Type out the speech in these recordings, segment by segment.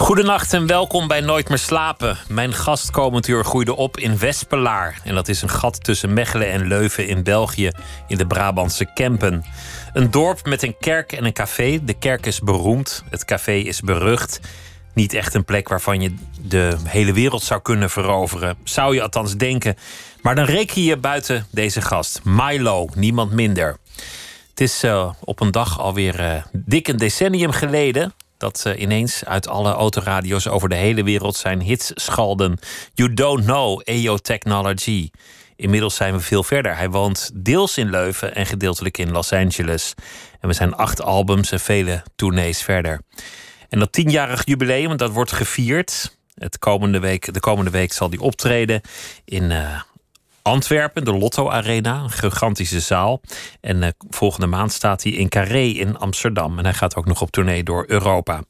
Goedenacht en welkom bij Nooit meer slapen. Mijn gast komend uur groeide op in Wespelaar. En dat is een gat tussen Mechelen en Leuven in België, in de Brabantse Kempen. Een dorp met een kerk en een café. De kerk is beroemd, het café is berucht. Niet echt een plek waarvan je de hele wereld zou kunnen veroveren. Zou je althans denken. Maar dan reken je buiten deze gast. Milo, niemand minder. Het is uh, op een dag alweer uh, dik een decennium geleden dat ineens uit alle autoradio's over de hele wereld zijn hits schalden. You don't know, EO Technology. Inmiddels zijn we veel verder. Hij woont deels in Leuven en gedeeltelijk in Los Angeles. En we zijn acht albums en vele tournees verder. En dat tienjarig jubileum, dat wordt gevierd. Het komende week, de komende week zal hij optreden in uh, Antwerpen, de Lotto Arena, een gigantische zaal. En uh, volgende maand staat hij in Carré in Amsterdam. En hij gaat ook nog op tournee door Europa.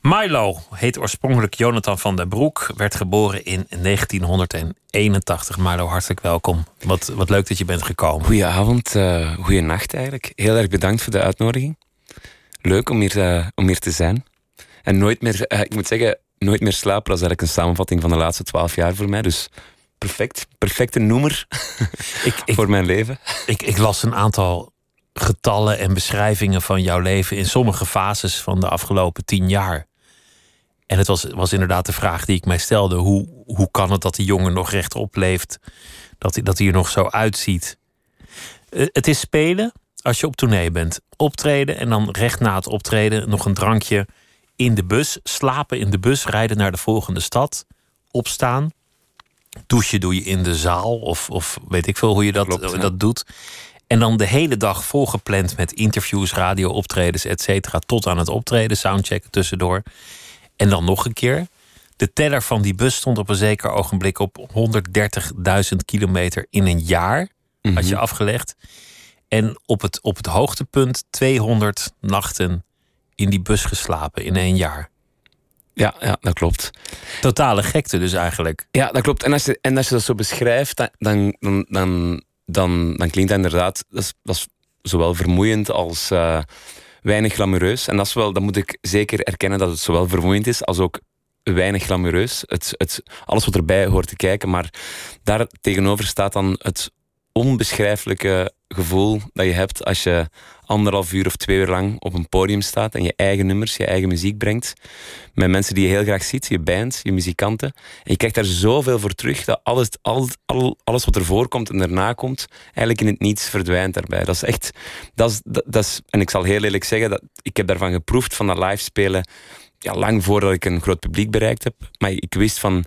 Milo heet oorspronkelijk Jonathan van der Broek. Werd geboren in 1981. Milo, hartelijk welkom. Wat, wat leuk dat je bent gekomen. Goedenavond, uh, goeienacht eigenlijk. Heel erg bedankt voor de uitnodiging. Leuk om hier, uh, om hier te zijn. En nooit meer, ik moet zeggen, nooit meer slapen. Dat is eigenlijk een samenvatting van de laatste twaalf jaar voor mij. Dus perfect. Perfecte noemer ik, ik, voor mijn leven. Ik, ik las een aantal getallen en beschrijvingen van jouw leven in sommige fases van de afgelopen tien jaar. En het was, was inderdaad de vraag die ik mij stelde: hoe, hoe kan het dat die jongen nog rechtop leeft? Dat hij, dat hij er nog zo uitziet? Het is spelen als je op tournee bent. Optreden en dan recht na het optreden nog een drankje in de bus. Slapen in de bus, rijden naar de volgende stad. Opstaan, douchen doe je in de zaal. Of, of weet ik veel hoe je dat, Klopt, dat doet. En dan de hele dag volgepland met interviews, radio-optredens, et cetera. Tot aan het optreden, soundcheck tussendoor. En dan nog een keer. De teller van die bus stond op een zeker ogenblik op 130.000 kilometer in een jaar. Mm -hmm. Had je afgelegd. En op het, op het hoogtepunt 200 nachten in die bus geslapen in één jaar. Ja, ja, dat klopt. Totale gekte dus eigenlijk. Ja, dat klopt. En als je, en als je dat zo beschrijft, dan, dan, dan, dan, dan, klinkt dat inderdaad... Dat is, dat is zowel vermoeiend als uh, weinig glamoureus. En dat, is wel, dat moet ik zeker erkennen dat het zowel vermoeiend is als ook weinig glamoureus. Het, het, alles wat erbij hoort te kijken. Maar daar tegenover staat dan het onbeschrijfelijke gevoel dat je hebt als je anderhalf uur of twee uur lang op een podium staat en je eigen nummers, je eigen muziek brengt. Met mensen die je heel graag ziet, je band, je muzikanten. En je krijgt daar zoveel voor terug dat alles, alles, alles wat ervoor komt en daarna komt, eigenlijk in het niets verdwijnt daarbij. Dat is echt, dat is, dat, is, en ik zal heel eerlijk zeggen, dat, ik heb daarvan geproefd, van dat live spelen, ja, lang voordat ik een groot publiek bereikt heb. Maar ik wist van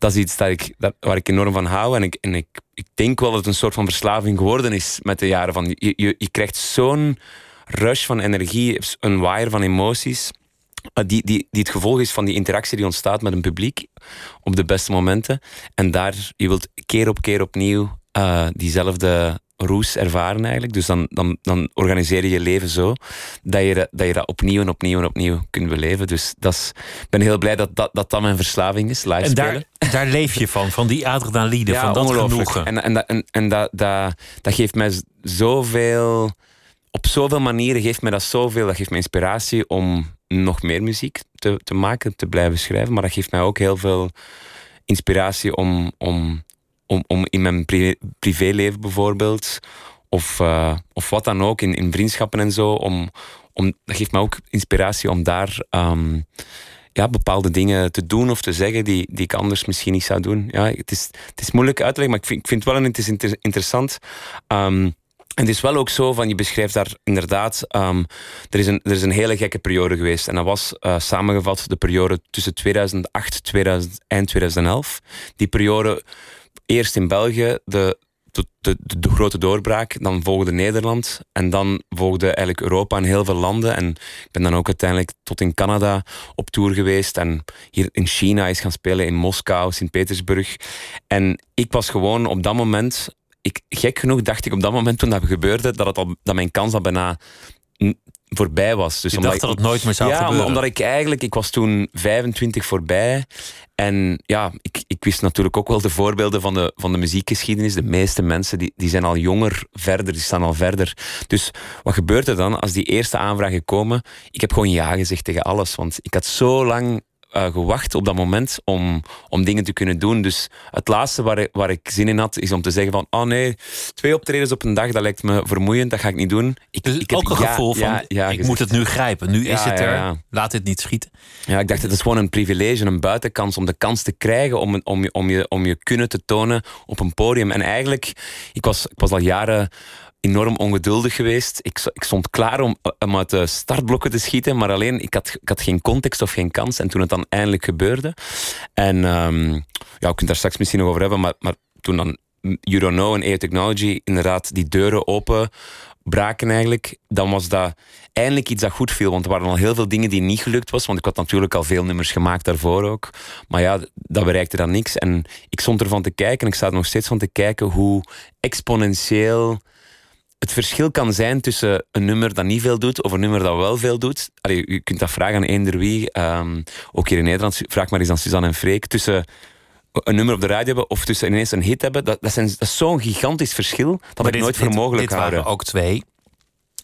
dat is iets dat ik, waar ik enorm van hou. En, ik, en ik, ik denk wel dat het een soort van verslaving geworden is met de jaren. Van, je, je, je krijgt zo'n rush van energie, een wire van emoties. Die, die, die het gevolg is van die interactie die ontstaat met een publiek op de beste momenten. En daar, je wilt keer op keer opnieuw uh, diezelfde roes ervaren eigenlijk. Dus dan, dan, dan organiseer je je leven zo dat je, dat je dat opnieuw en opnieuw en opnieuw kunt beleven. Dus dat is, ik ben heel blij dat dat, dat, dat mijn verslaving is, live en daar, daar leef je van, van die adrenaline, ja, van dat genoegen. En, en, en, en dat, dat, dat geeft mij zoveel... Op zoveel manieren geeft mij dat zoveel. Dat geeft mij inspiratie om nog meer muziek te, te maken, te blijven schrijven. Maar dat geeft mij ook heel veel inspiratie om, om om, om in mijn privé, privéleven bijvoorbeeld, of, uh, of wat dan ook, in, in vriendschappen en zo, om, om, dat geeft me ook inspiratie om daar um, ja, bepaalde dingen te doen of te zeggen die, die ik anders misschien niet zou doen. Ja, het, is, het is moeilijk uit te leggen, maar ik vind, ik vind het wel het is inter, interessant. Um, en het is wel ook zo van, je beschrijft daar inderdaad, um, er, is een, er is een hele gekke periode geweest. En dat was uh, samengevat de periode tussen 2008 2000, eind 2011. Die periode eerst in België de, de, de, grote doorbraak. Dan volgde Nederland. En dan volgde eigenlijk Europa en heel veel landen. En ik ben dan ook uiteindelijk tot in Canada op tour geweest. En hier in China is gaan spelen, in Moskou, Sint-Petersburg. En ik was gewoon op dat moment... Ik, gek genoeg dacht ik op dat moment toen dat gebeurde, dat, al, dat mijn kans al bijna voorbij was. Dus Je omdat dacht dat ik- het nooit meer zou ja, gebeuren. omdat ik eigenlijk, ik was toen 25 voorbij. En ja, ik, ik wist natuurlijk ook wel de voorbeelden van de, van de muziekgeschiedenis. De meeste mensen die, die zijn al jonger verder, die staan al verder. Dus wat gebeurt er dan als die eerste aanvragen komen? Ik heb gewoon ja gezegd tegen alles. Want ik had zo lang eh, gewacht op dat moment om, om dingen te kunnen doen. Dus het laatste waar, ik- waar ik zin in had, is om te zeggen van... Oh nee, twee optredens op een dag, dat lijkt me vermoeiend, dat ga ik niet doen. Ik, Dus ik heb ook een ja, gevoel van, ja, ja ik gezegd. moet het nu grijpen. Nu is het er. Laat dit niet schieten. Ja, ik dacht, het is gewoon een privilege, een buitenkans om de kans te krijgen om, om, je, om, je, om je kunnen te tonen op een podium. En eigenlijk, ik was, ik was al jaren enorm ongeduldig geweest. Ik, ik stond klaar om, uit de startblokken te schieten, maar alleen, ik had, ik had geen context of geen kans. En toen het dan eindelijk gebeurde. En ehm, ja, we kunnen daar straks misschien nog over hebben, maar, maar toen dan You Don't Know en AI Technology inderdaad die deuren open braken eigenlijk, dan was dat eindelijk iets dat goed viel. Want er waren al heel veel dingen die niet gelukt was. Want ik had natuurlijk al veel nummers gemaakt daarvoor ook. Maar ja, dat bereikte dan niks. En ik stond ervan te kijken, en ik sta er nog steeds van te kijken, hoe exponentieel het verschil kan zijn tussen een nummer dat niet veel doet of een nummer dat wel veel doet. Allee, je kunt dat vragen aan eender wie. ehm, ook hier in Nederland, vraag maar eens aan Suzanne en Freek. Tussen een nummer op de radio hebben of tussen ineens een hit hebben. Dat, dat, zijn- dat is zo'n gigantisch verschil dat ik dit- nooit voor dit- mogelijk dit houden. waren ook twee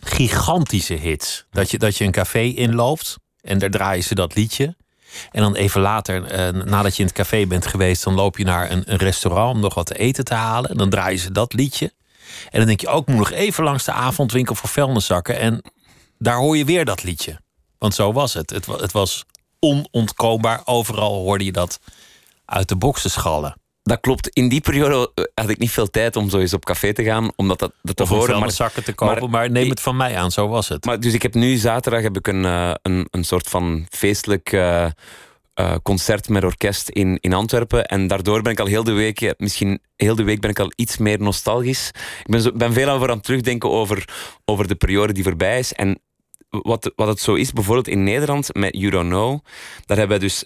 gigantische hits. Dat je, dat je een café inloopt en daar draaien ze dat liedje. En dan even later, eh, nadat je in het café bent geweest, dan loop je naar een, een restaurant om nog wat te eten te halen. En dan draaien ze dat liedje. En dan denk je ook, ik moet nog even langs de avondwinkel voor vuilniszakken. En daar hoor je weer dat liedje. Want zo was het. Het, het was onontkoombaar. Overal hoorde je dat uit de boksen schallen. Dat klopt. In die periode eh, had ik niet veel tijd om zo eens op café te gaan, omdat dat, dat te horen. Maar, vuilniszakken te kopen. Maar, neem het van mij aan, zo was het. maar dus ik heb nu zaterdag heb ik een, eh, een, een soort van feestelijk eh, eh, concert met orkest in, in Antwerpen. En daardoor ben ik al heel de week, eh, misschien heel de week ben ik al iets meer nostalgisch. Ik ben, ben veel aan het terugdenken over, over de periode die voorbij is. En wat, wat het zo is, bijvoorbeeld in Nederland met You Don't Know, daar hebben we dus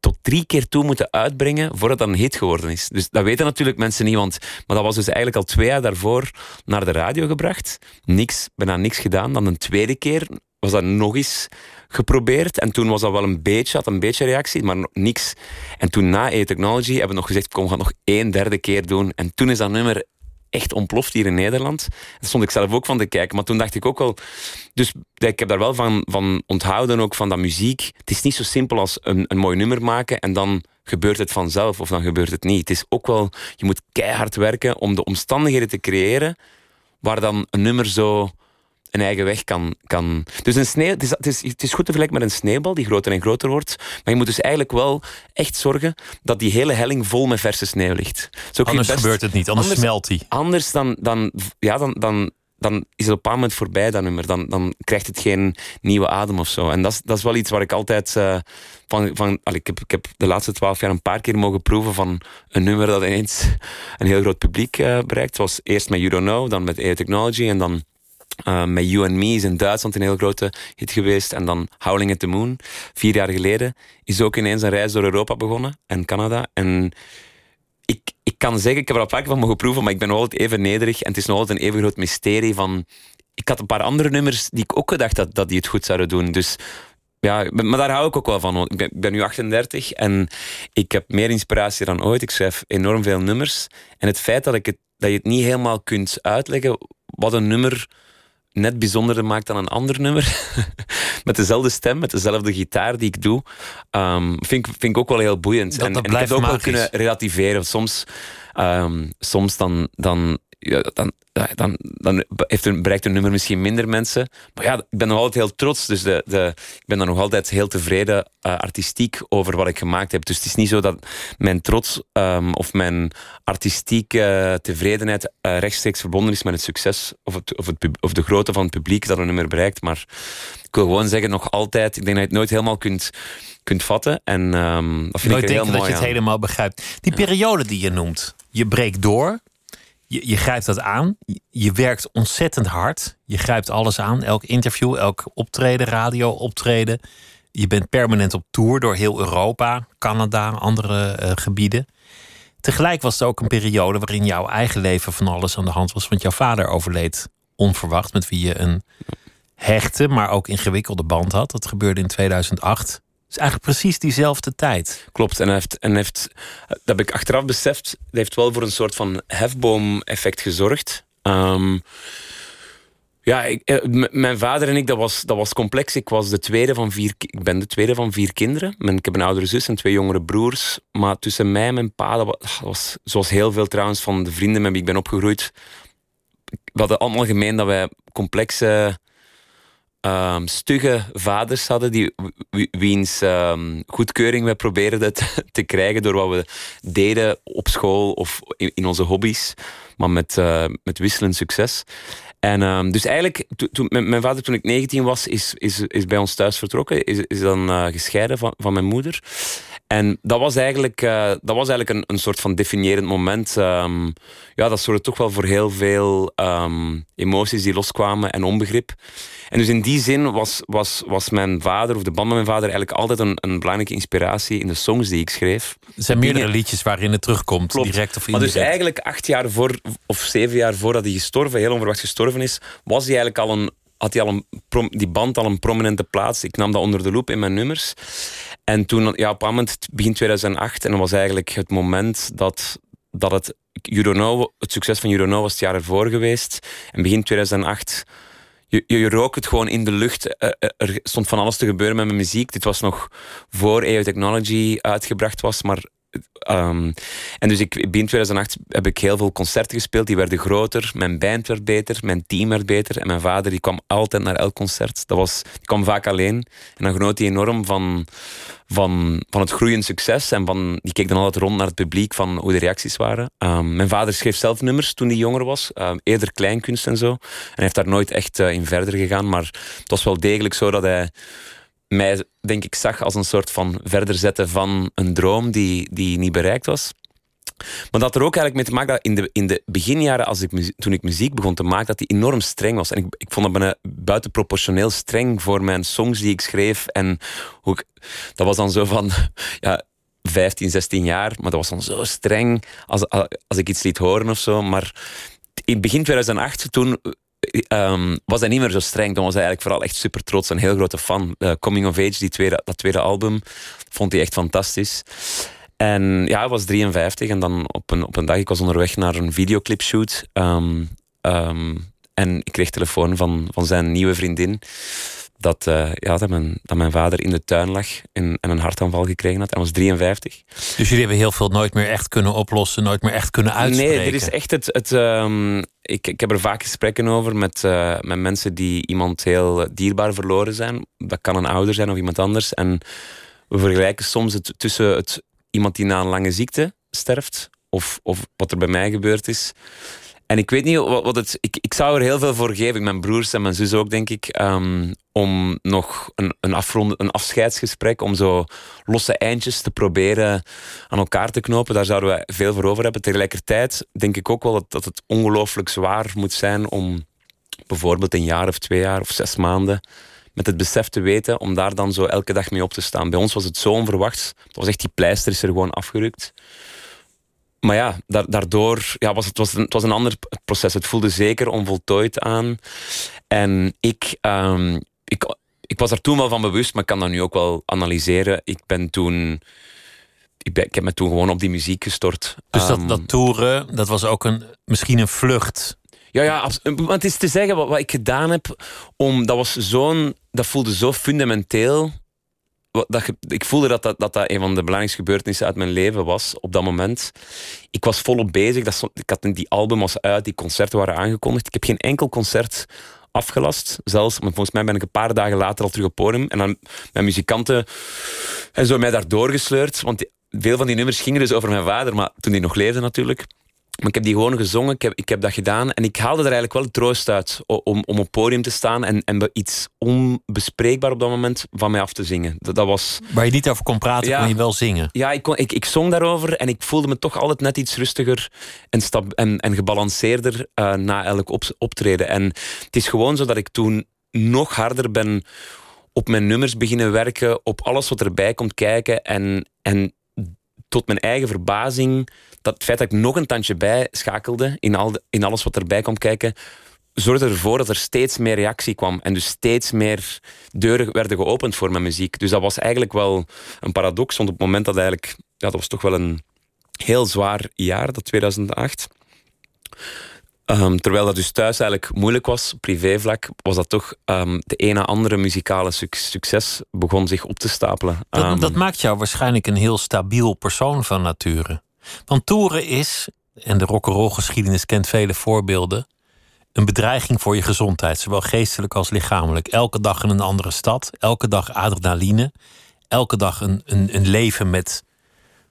tot drie keer toe moeten uitbrengen voordat dat een hit geworden is. Dus dat weten natuurlijk mensen niet, want maar dat was dus eigenlijk al twee jaar daarvoor naar de radio gebracht. Niks, bijna niks gedaan. Dan een tweede keer was dat nog eens geprobeerd. En toen was dat wel een beetje, had een beetje reactie, maar niks. En toen na A-Technology hebben we nog gezegd, kom, we gaan nog één derde keer doen. En toen is dat nummer echt ontploft hier in Nederland. Daar stond ik zelf ook van te kijken. Maar toen dacht ik ook wel... Dus ik heb daar wel van, van onthouden ook van dat muziek. Het is niet zo simpel als een, een mooi nummer maken en dan gebeurt het vanzelf of dan gebeurt het niet. Het is ook wel... Je moet keihard werken om de omstandigheden te creëren waar dan een nummer zo een eigen weg kan... kan. Dus een sneeuw, het, is, het, is, het is goed te vergelijken met een sneeuwbal die groter en groter wordt. Maar je moet dus eigenlijk wel echt zorgen dat die hele helling vol met verse sneeuw ligt. Zo Anders best- gebeurt het niet, anders, anders- smelt hij. Anders dan, dan, ja, dan, dan, dan is het op een bepaald moment voorbij, dat nummer. Dan, dan krijgt het geen nieuwe adem of zo. En dat is, dat is wel iets waar ik altijd eh, van... van allee, ik, heb, ik heb de laatste twaalf jaar een paar keer mogen proeven van een nummer dat ineens een heel groot publiek eh, bereikt. Was eerst met You Don't Know, dan met AI Technology en dan... eh, met You and Me is in Duitsland een heel grote hit geweest. En dan Howling at the Moon, vier jaar geleden, is ook ineens een reis door Europa begonnen en Canada. En ik, ik kan zeggen, ik heb er al keer van mogen proeven, maar ik ben nog altijd even nederig. En het is nog altijd een even groot mysterie van... Ik had een paar andere nummers die ik ook gedacht had dat die het goed zouden doen. Dus ja, maar daar hou ik ook wel van. Ik ben, ik ben nu 38 en ik heb meer inspiratie dan ooit. Ik schrijf enorm veel nummers. En het feit dat, ik het, dat je het niet helemaal kunt uitleggen wat een nummer net bijzonderder maakt dan een ander nummer. met dezelfde stem, met dezelfde gitaar die ik doe. ehm, vind, ik, vind ik ook wel heel boeiend. Dat- en, dat en ik heb ook wel kunnen relativeren. Soms, ehm, soms dan, dan, ja, dan, dan, dan heeft een, bereikt een nummer misschien minder mensen. Maar ja, ik ben nog altijd heel trots. Dus de, de, ik ben dan nog altijd heel tevreden eh, artistiek over wat ik gemaakt heb. Dus het is niet zo dat mijn trots ehm, of mijn artistieke tevredenheid eh, rechtstreeks verbonden is met het succes of, het, of, het, of de grootte van het publiek dat een nummer bereikt. Maar ik wil gewoon zeggen, nog altijd, ik denk dat je het nooit helemaal kunt, kunt vatten. En dat vind Nooit ik dat je het helemaal begrijpt. Die periode die je noemt, je breekt door, je, je grijpt dat aan, je, werkt ontzettend hard, je grijpt alles aan, elk interview, elk optreden, radio optreden. Je bent permanent op tour door heel Europa, Canada, andere eh, gebieden. Tegelijk was het ook een periode waarin jouw eigen leven van alles aan de hand was, want jouw vader overleed onverwacht, met wie je een hechte, maar ook ingewikkelde band had. Dat gebeurde in 2008. Is eigenlijk precies diezelfde tijd. Klopt, en heeft, en heeft dat heb ik achteraf beseft, dat heeft wel voor een soort van hefboom-effect gezorgd. Um, ja, eh, mijn vader en ik, dat was, dat was complex. Ik, was de tweede van vier, ik ben de tweede van vier kinderen. Ik heb een oudere zus en twee jongere broers. Maar tussen mij en mijn pa, dat was, zoals heel veel trouwens van de vrienden met wie ik ben opgegroeid. We hadden allemaal gemeen dat wij complexe, um, stugge vaders hadden. Die, wiens um, goedkeuring wij probeerden te, te, krijgen door wat we deden op school of in, onze hobby's. Maar met, uh, met wisselend succes. En um, dus eigenlijk, toen, mijn vader toen ik 19 was, is, is, is bij ons thuis vertrokken. Is, is dan uh, gescheiden van, van mijn moeder. En dat was eigenlijk, uh, dat was eigenlijk een, een soort van definiërend moment. Um, ja, dat zorgde toch wel voor heel veel um, emoties die loskwamen en onbegrip. En dus in die zin was, was, was mijn vader, of de band met mijn vader, eigenlijk altijd een, een belangrijke inspiratie in de songs die ik schreef. Er zijn meerdere liedjes waarin het terugkomt, direct of indirect. Maar dus eigenlijk acht jaar voor, of zeven jaar voordat hij gestorven, heel onverwacht gestorven is, was hij eigenlijk al een had hij al een, die band al een prominente plaats. Ik nam dat onder de loep in mijn nummers. En toen, ja, op een moment, begin 2008, en dat was eigenlijk het moment dat, dat het, know, het succes van Know was het jaar ervoor geweest. En begin 2008 je, je, rook het gewoon in de lucht. Er, stond van alles te gebeuren met mijn muziek. Dit was nog voor EO Technology uitgebracht was, maar Um, en dus ik, begin 2008 heb ik heel veel concerten gespeeld. Die werden groter. Mijn band werd beter. Mijn team werd beter. En mijn vader die kwam altijd naar elk concert. Dat was, die kwam vaak alleen. En dan genoot hij enorm van, van, van het groeiend succes. En van, die keek dan altijd rond naar het publiek van hoe de reacties waren. Um, mijn vader schreef zelf nummers toen hij jonger was. Um, eerder kleinkunst en zo. En hij heeft daar nooit echt uh, in verder gegaan. Maar het was wel degelijk zo dat hij mij, denk ik, zag als een soort van verder zetten van een droom die, die niet bereikt was. Maar dat er ook eigenlijk mee te maken dat in de, in de beginjaren, als ik, toen ik muziek begon te maken, dat die enorm streng was. En ik, ik vond dat bijna buitenproportioneel streng voor mijn songs die ik schreef. En hoe dat was dan zo van, ja, 15, 16 jaar, maar dat was dan zo streng als, als ik iets liet horen of zo. Maar in begin 2008, toen um, was hij niet meer zo streng. Dan was hij eigenlijk vooral echt super trots. Een heel grote fan. Uh, Coming of Age, die tweede, dat tweede album, vond hij echt fantastisch. En ja, hij was 53 en dan op een, op een dag, ik was onderweg naar een videoclipshoot. Um, en ik kreeg telefoon van, van zijn nieuwe vriendin dat, uh, ja, dat, mijn, dat mijn vader in de tuin lag en, en een hartaanval gekregen had. Hij was 53. Dus jullie hebben heel veel nooit meer echt kunnen oplossen, nooit meer echt kunnen uitspreken? Nee, er is echt het... het um, ik, ik heb er vaak gesprekken over met, uh, met mensen die iemand heel dierbaar verloren zijn. Dat kan een ouder zijn of iemand anders. En we vergelijken soms het tussen het, iemand die na een lange ziekte sterft of, of wat er bij mij gebeurd is. En ik weet niet wat, wat het. Ik, ik zou er heel veel voor geven. Mijn broers en mijn zus ook, denk ik. Um, om nog een, een, een afscheidsgesprek. Om zo losse eindjes te proberen aan elkaar te knopen. Daar zouden we veel voor over hebben. Tegelijkertijd denk ik ook wel dat, dat het ongelooflijk zwaar moet zijn. om bijvoorbeeld een jaar of twee jaar of zes maanden. met het besef te weten. om daar dan zo elke dag mee op te staan. Bij ons was het zo onverwachts. Het was echt die pleister is er gewoon afgerukt maar ja, daardoor ja, was het, was een, het was een ander proces. Het voelde zeker onvoltooid aan. En ik, um, ik, ik was er toen wel van bewust, maar ik kan dat nu ook wel analyseren. Ik ben toen. Ik, ben, ik heb me toen gewoon op die muziek gestort. Dus dat, um, dat toeren, dat was ook een, misschien een vlucht. Ja, ja, want het is te zeggen wat, wat ik gedaan heb. Om, dat, was zo'n, dat voelde zo fundamenteel dat, ik voelde dat dat, dat dat een van de belangrijkste gebeurtenissen uit mijn leven was op dat moment. Ik was volop bezig. Dat, ik had die album was uit, die concerten waren aangekondigd. Ik heb geen enkel concert afgelast. Zelfs, maar volgens mij ben ik een paar dagen later al terug op podium. En dan mijn muzikanten en zo mij daar doorgesleurd. Want veel van die nummers gingen dus over mijn vader, maar toen hij nog leefde natuurlijk. Maar ik heb die gewoon gezongen, ik heb, ik heb dat gedaan. En ik haalde er eigenlijk wel troost uit om, om op podium te staan en, en iets onbespreekbaar op dat moment van mij af te zingen. Dat, dat was... Waar je niet over kon praten, ja, kon je wel zingen. Ja, ik, kon, ik, ik zong daarover en ik voelde me toch altijd net iets rustiger en, stab, en, en gebalanceerder uh, na elk op, optreden. En het is gewoon zo dat ik toen nog harder ben op mijn nummers beginnen werken, op alles wat erbij komt kijken en, en tot mijn eigen verbazing dat het feit dat ik nog een tandje bij schakelde in, al in alles wat erbij komt kijken, zorgde ervoor dat er steeds meer reactie kwam. En dus steeds meer deuren werden geopend voor mijn muziek. Dus dat was eigenlijk wel een paradox. Want op het moment dat eigenlijk... Ja, dat was toch wel een heel zwaar jaar, dat 2008. Ehm, terwijl dat dus thuis eigenlijk moeilijk was, privévlak, was dat toch um, de ene andere muzikale succes begon zich op te stapelen. Dat, Ehm, dat maakt jou waarschijnlijk een heel stabiel persoon van nature. Want toeren is, en de rock'n'roll geschiedenis kent vele voorbeelden, een bedreiging voor je gezondheid, zowel geestelijk als lichamelijk. Elke dag in een andere stad, elke dag adrenaline, elke dag een, een, een leven met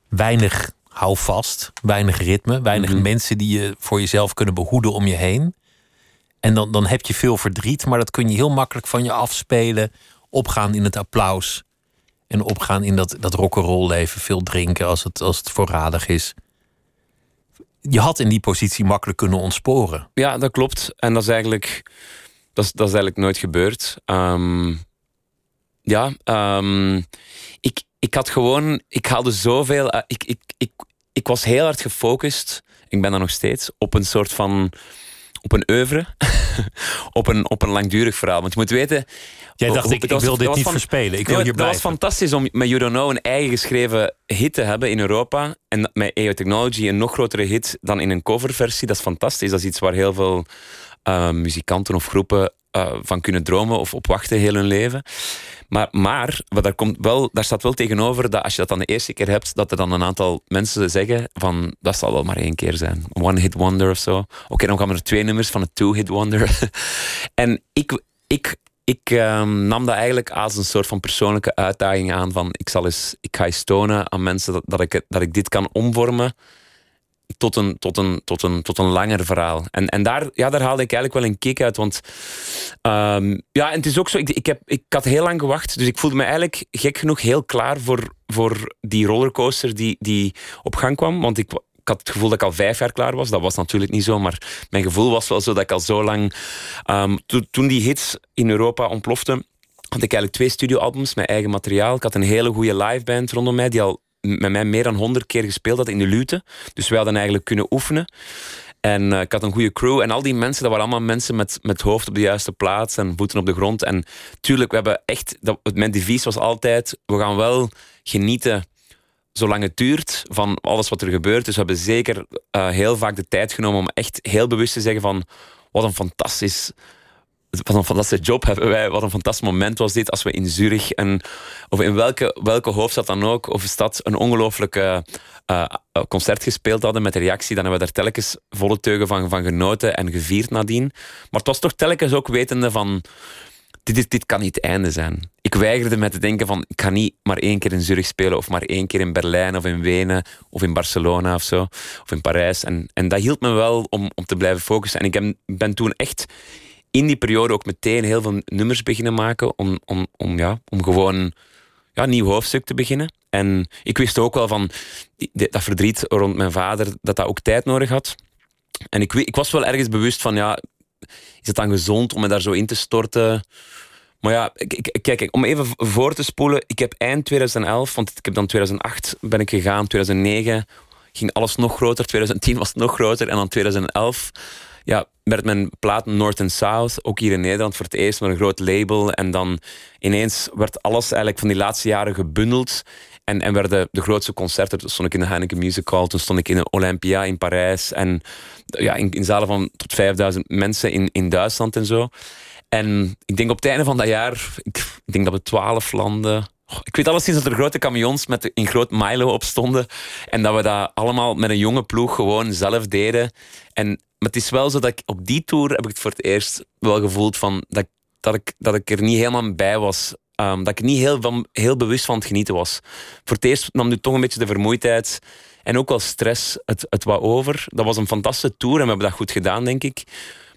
weinig houvast, weinig ritme, weinig Mhm. mensen die je voor jezelf kunnen behoeden om je heen. En dan, dan heb je veel verdriet, maar dat kun je heel makkelijk van je afspelen, opgaan in het applaus en opgaan in dat, dat rock'n'roll leven, veel drinken als het, als het voorradig is. Je had in die positie makkelijk kunnen ontsporen. Ja, dat klopt. En dat is eigenlijk, dat is, dat is eigenlijk nooit gebeurd. Ehm, ja, ehm, ik, ik had gewoon, ik haalde zoveel. eh, ik, ik, ik, ik was heel hard gefocust, ik ben dat nog steeds, op een soort van. op een oeuvre. op, een, op een langdurig verhaal. Want je moet weten. Jij dacht, ik, ik was- wil dit was niet van- verspelen. Ik wil hier dat was blijven. fantastisch om met You Don't Know een eigen geschreven hit te hebben in Europa. En met AO Technology een nog grotere hit dan in een coverversie. Dat is fantastisch. Dat is iets waar heel veel eh, muzikanten of groepen eh, van kunnen dromen of op wachten heel hun leven. Maar, maar wat daar, komt wel, daar staat wel tegenover dat als je dat dan de eerste keer hebt, dat er dan een aantal mensen zeggen van dat zal wel maar één keer zijn. One hit wonder of zo. Oké, dan gaan er twee nummers van een two hit wonder. en ik, ik, ik ehm, nam dat eigenlijk als een soort van persoonlijke uitdaging aan van ik, zal eens, ik ga eens tonen aan mensen dat, dat, ik, dat ik dit kan omvormen tot een, tot een, tot een, tot een langer verhaal. En, en daar, ja, daar haalde ik eigenlijk wel een kick uit. Want ehm, ja, en het is ook zo, ik, ik, heb, ik had heel lang gewacht. Dus ik voelde me eigenlijk gek genoeg heel klaar voor, voor die rollercoaster die, die op gang kwam. Want ik, ik had het gevoel dat ik al vijf jaar klaar was. Dat was natuurlijk niet zo, maar mijn gevoel was wel zo dat ik al zo lang... ehm, to- toen die hits in Europa ontploften, had ik eigenlijk twee studioalbums met eigen materiaal. Ik had een hele goede liveband rondom mij, die al met mij meer dan honderd keer gespeeld had in de Lute. Dus wij hadden eigenlijk kunnen oefenen. En eh, ik had een goede crew. En al die mensen, dat waren allemaal mensen met, met hoofd op de juiste plaats en voeten op de grond. En tuurlijk, we hebben echt... Dat, mijn devies was altijd, we gaan wel genieten zolang het duurt van alles wat er gebeurt. Dus we hebben zeker eh, heel vaak de tijd genomen om echt heel bewust te zeggen van wat een fantastisch wat een fantastische job hebben wij. Wat een fantastisch moment was dit als we in Zurich en, of in welke, welke hoofdstad dan ook, of stad, een ongelooflijke eh, eh, concert gespeeld hadden met reactie. Dan hebben we daar telkens volle teugen van, van genoten en gevierd nadien. Maar het was toch telkens ook wetende van. Dit, dit kan niet het einde zijn. Ik weigerde met te denken van, ik ga niet maar één keer in Zurich spelen, of maar één keer in Berlijn, of in Wenen, of in Barcelona of zo, of in Parijs. En, en dat hield me wel om, om te blijven focussen. En ik heb- ben toen echt in die periode ook meteen heel veel nummers beginnen maken om, om, om, ja, om gewoon ja, een nieuw hoofdstuk te beginnen. En ik wist ook wel van dat verdriet rond mijn vader, dat dat ook tijd nodig had. En ik, ik was wel ergens bewust van, ja, is het dan gezond om me daar zo in te storten? Maar ja, ik- kijk, om even voor te spoelen. Ik heb eind 2011, want ik heb dan 2008 ben ik gegaan, 2009 ging alles nog groter, 2010 was het nog groter en dan 2011 ja, werd mijn plaat North and South, ook hier in Nederland voor het eerst met een groot label. En dan ineens werd alles eigenlijk van die laatste jaren gebundeld. En, en werden de grootste concerten. Toen stond ik in de Heineken Music Hall, toen stond ik in de Olympia in Parijs. En ja, in, in zalen van tot 5000 mensen in, in Duitsland en zo. En ik denk op het einde van dat jaar, ik, denk dat we twaalf landen. Ik weet alleszins dat er grote camions met in groot Milo op stonden. En dat we dat allemaal met een jonge ploeg gewoon zelf deden. En, maar het is wel zo dat ik op die tour heb ik het voor het eerst wel gevoeld van dat, dat, ik, dat ik er niet helemaal bij was. Ehm, dat ik niet heel, van, heel bewust van het genieten was. Voor het eerst nam nu toch een beetje de vermoeidheid en ook wel stress het, het wat over. Dat was een fantastische tour en we hebben dat goed gedaan, denk ik.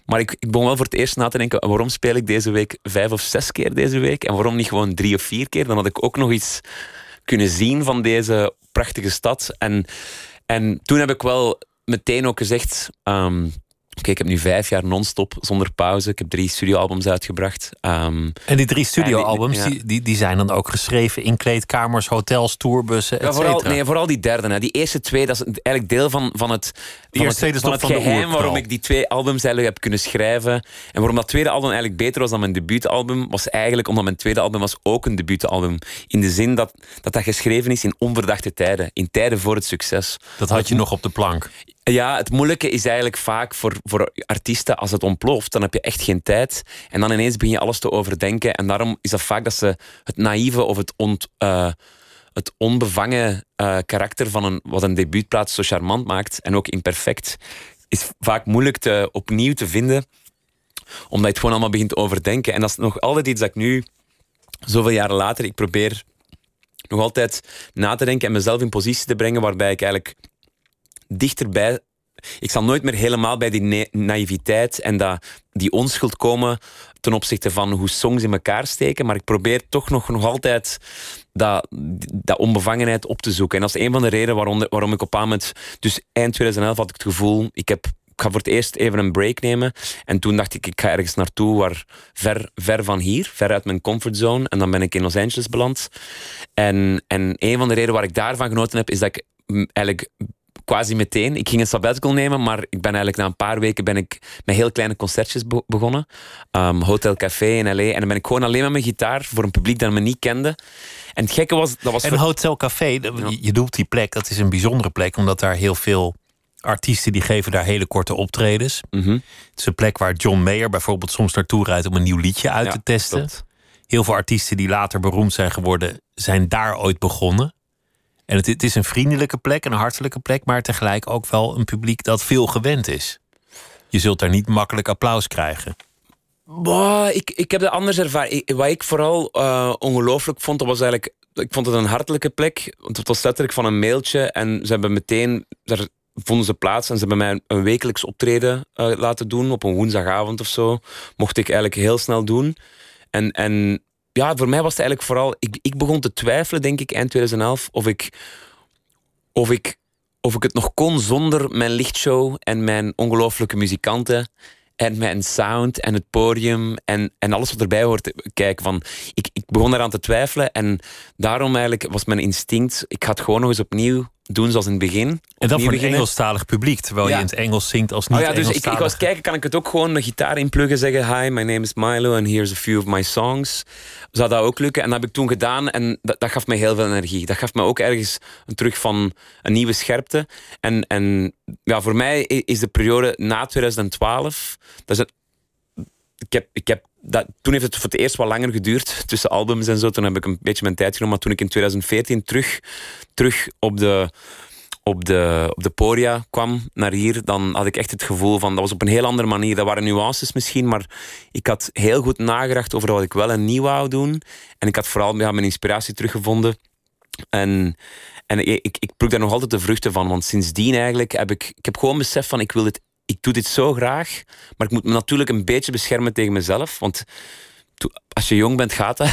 Maar ik, ik begon wel voor het eerst na te denken, waarom speel ik deze week vijf of zes keer deze week? En waarom niet gewoon drie of vier keer? Dan had ik ook nog iets kunnen zien van deze prachtige stad. En, en toen heb ik wel meteen ook gezegd, ehm, Oké, ik heb nu vijf jaar non-stop zonder pauze. Ik heb drie studioalbums uitgebracht. Ehm, En die drie studioalbums, Ja. die, die, die zijn dan ook geschreven in kleedkamers, hotels, tourbussen, et ja, vooral, nee, vooral die derde. Hè. Die eerste twee, dat is eigenlijk deel van, van het, van het, van het geheim waarom ik die twee albums eigenlijk heb kunnen schrijven. En waarom dat tweede album eigenlijk beter was dan mijn debuutalbum, was eigenlijk omdat mijn tweede album was ook een debuutalbum. In de zin dat dat, dat geschreven is in onverdachte tijden. In tijden voor het succes. Dat had je nog op de plank. Ja, het moeilijke is eigenlijk vaak voor, voor artiesten, als het ontploft, dan heb je echt geen tijd. En dan ineens begin je alles te overdenken. En daarom is dat vaak dat ze het naïeve of het, ont, eh, het onbevangen eh, karakter van een, wat een debuutplaat zo charmant maakt, en ook imperfect, is vaak moeilijk te, opnieuw te vinden, omdat je het gewoon allemaal begint te overdenken. En dat is nog altijd iets dat ik nu, zoveel jaren later, ik probeer nog altijd na te denken en mezelf in positie te brengen waarbij ik eigenlijk dichterbij. Ik zal nooit meer helemaal bij die na- naïviteit en dat, die onschuld komen ten opzichte van hoe songs in elkaar steken. Maar ik probeer toch nog, nog altijd dat, dat onbevangenheid op te zoeken. En dat is een van de redenen waarom, waarom ik op een moment... Dus eind 2011 had ik het gevoel... Ik, heb, ik ga voor het eerst even een break nemen. En toen dacht ik, ik ga ergens naartoe waar ver, ver van hier. Ver uit mijn comfortzone. En dan ben ik in Los Angeles beland. En, en een van de redenen waar ik daarvan genoten heb... is dat ik eigenlijk quasi meteen. Ik ging een sabbatical nemen, maar ik ben eigenlijk na een paar weken ben ik met heel kleine concertjes be- begonnen. Ehm, Hotel Café in L.A. En dan ben ik gewoon alleen met mijn gitaar voor een publiek dat me niet kende. En het gekke was, dat was En voor- Hotel Café, je doelt die plek, dat is een bijzondere plek, omdat daar heel veel artiesten die geven daar hele korte optredens. Mhm. Het is een plek waar John Mayer bijvoorbeeld soms naartoe rijdt om een nieuw liedje uit Ja, te testen. klopt. Heel veel artiesten die later beroemd zijn geworden, zijn daar ooit begonnen. En het, is een vriendelijke plek, een hartelijke plek, maar tegelijk ook wel een publiek dat veel gewend is. Je zult daar niet makkelijk applaus krijgen. Ik, ik heb dat anders ervaren. Wat ik vooral eh, ongelooflijk vond, dat was eigenlijk... Ik vond het een hartelijke plek. Want het was letterlijk van een mailtje. En ze hebben meteen... Daar vonden ze plaats en ze hebben mij een, een wekelijks optreden eh, laten doen. Op een woensdagavond of zo. Mocht ik eigenlijk heel snel doen. En, en ja, voor mij was het eigenlijk vooral... Ik, ik begon te twijfelen, denk ik, eind 2011, of ik... Of ik of ik het nog kon zonder mijn lichtshow en mijn ongelooflijke muzikanten en mijn sound en het podium en, en alles wat erbij hoort kijken. Van, ik, ik begon eraan te twijfelen en daarom eigenlijk was mijn instinct, ik het gewoon nog eens opnieuw doen zoals in het begin. En dat voor een. Engelstalig publiek, terwijl Ja. je in het Engels zingt als Oh niet ja, dus ik, ik was kijken, kan ik het ook gewoon mijn gitaar inpluggen, zeggen hi, my name is Milo and here's a few of my songs. Zou dat ook lukken? En dat heb ik toen gedaan en dat, dat gaf me heel veel energie. Dat gaf me ook ergens een terug van een nieuwe scherpte. En, en ja, voor mij is de periode na 2012, dat is het, ik heb, ik heb dat, toen heeft het voor het eerst wat langer geduurd tussen albums en zo. Toen heb ik een beetje mijn tijd genomen. Maar toen ik in 2014 terug, terug op de op de, op de podia kwam naar hier, dan had ik echt het gevoel van, dat was op een heel andere manier. Dat waren nuances misschien, maar ik had heel goed nagedacht over wat ik wel en niet wou doen. En ik had vooral mijn inspiratie teruggevonden. En, en ik, ik, ik pluk daar nog altijd de vruchten van, want sindsdien eigenlijk heb ik, ik heb gewoon besef van, ik wil dit, ik doe dit zo graag, maar ik moet me natuurlijk een beetje beschermen tegen mezelf, want als je jong bent, gaat dat.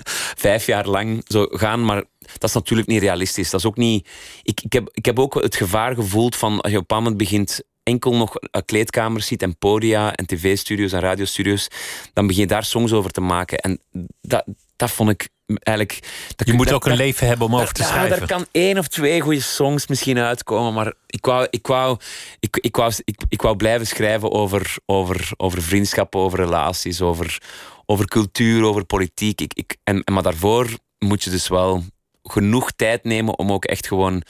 Vijf jaar lang zo gaan, maar dat is natuurlijk niet realistisch. Dat is ook niet... Ik, ik, heb, ik heb ook het gevaar gevoeld van als je op een moment begint enkel nog kleedkamers ziet en podia en tv-studio's en radiostudio's, dan begin je daar songs over te maken. En dat, dat vond ik eigenlijk... Dat, Je moet dat- ook een dat- leven hebben om over te ja, schrijven. Daar kan één of twee goede songs misschien uitkomen, maar ik wou, ik wou, ik, ik wou, ik, ik wou blijven schrijven over, over, over vriendschappen, over relaties, over, over cultuur, over politiek. Ik, ik, en, maar daarvoor moet je dus wel genoeg tijd nemen om ook echt gewoon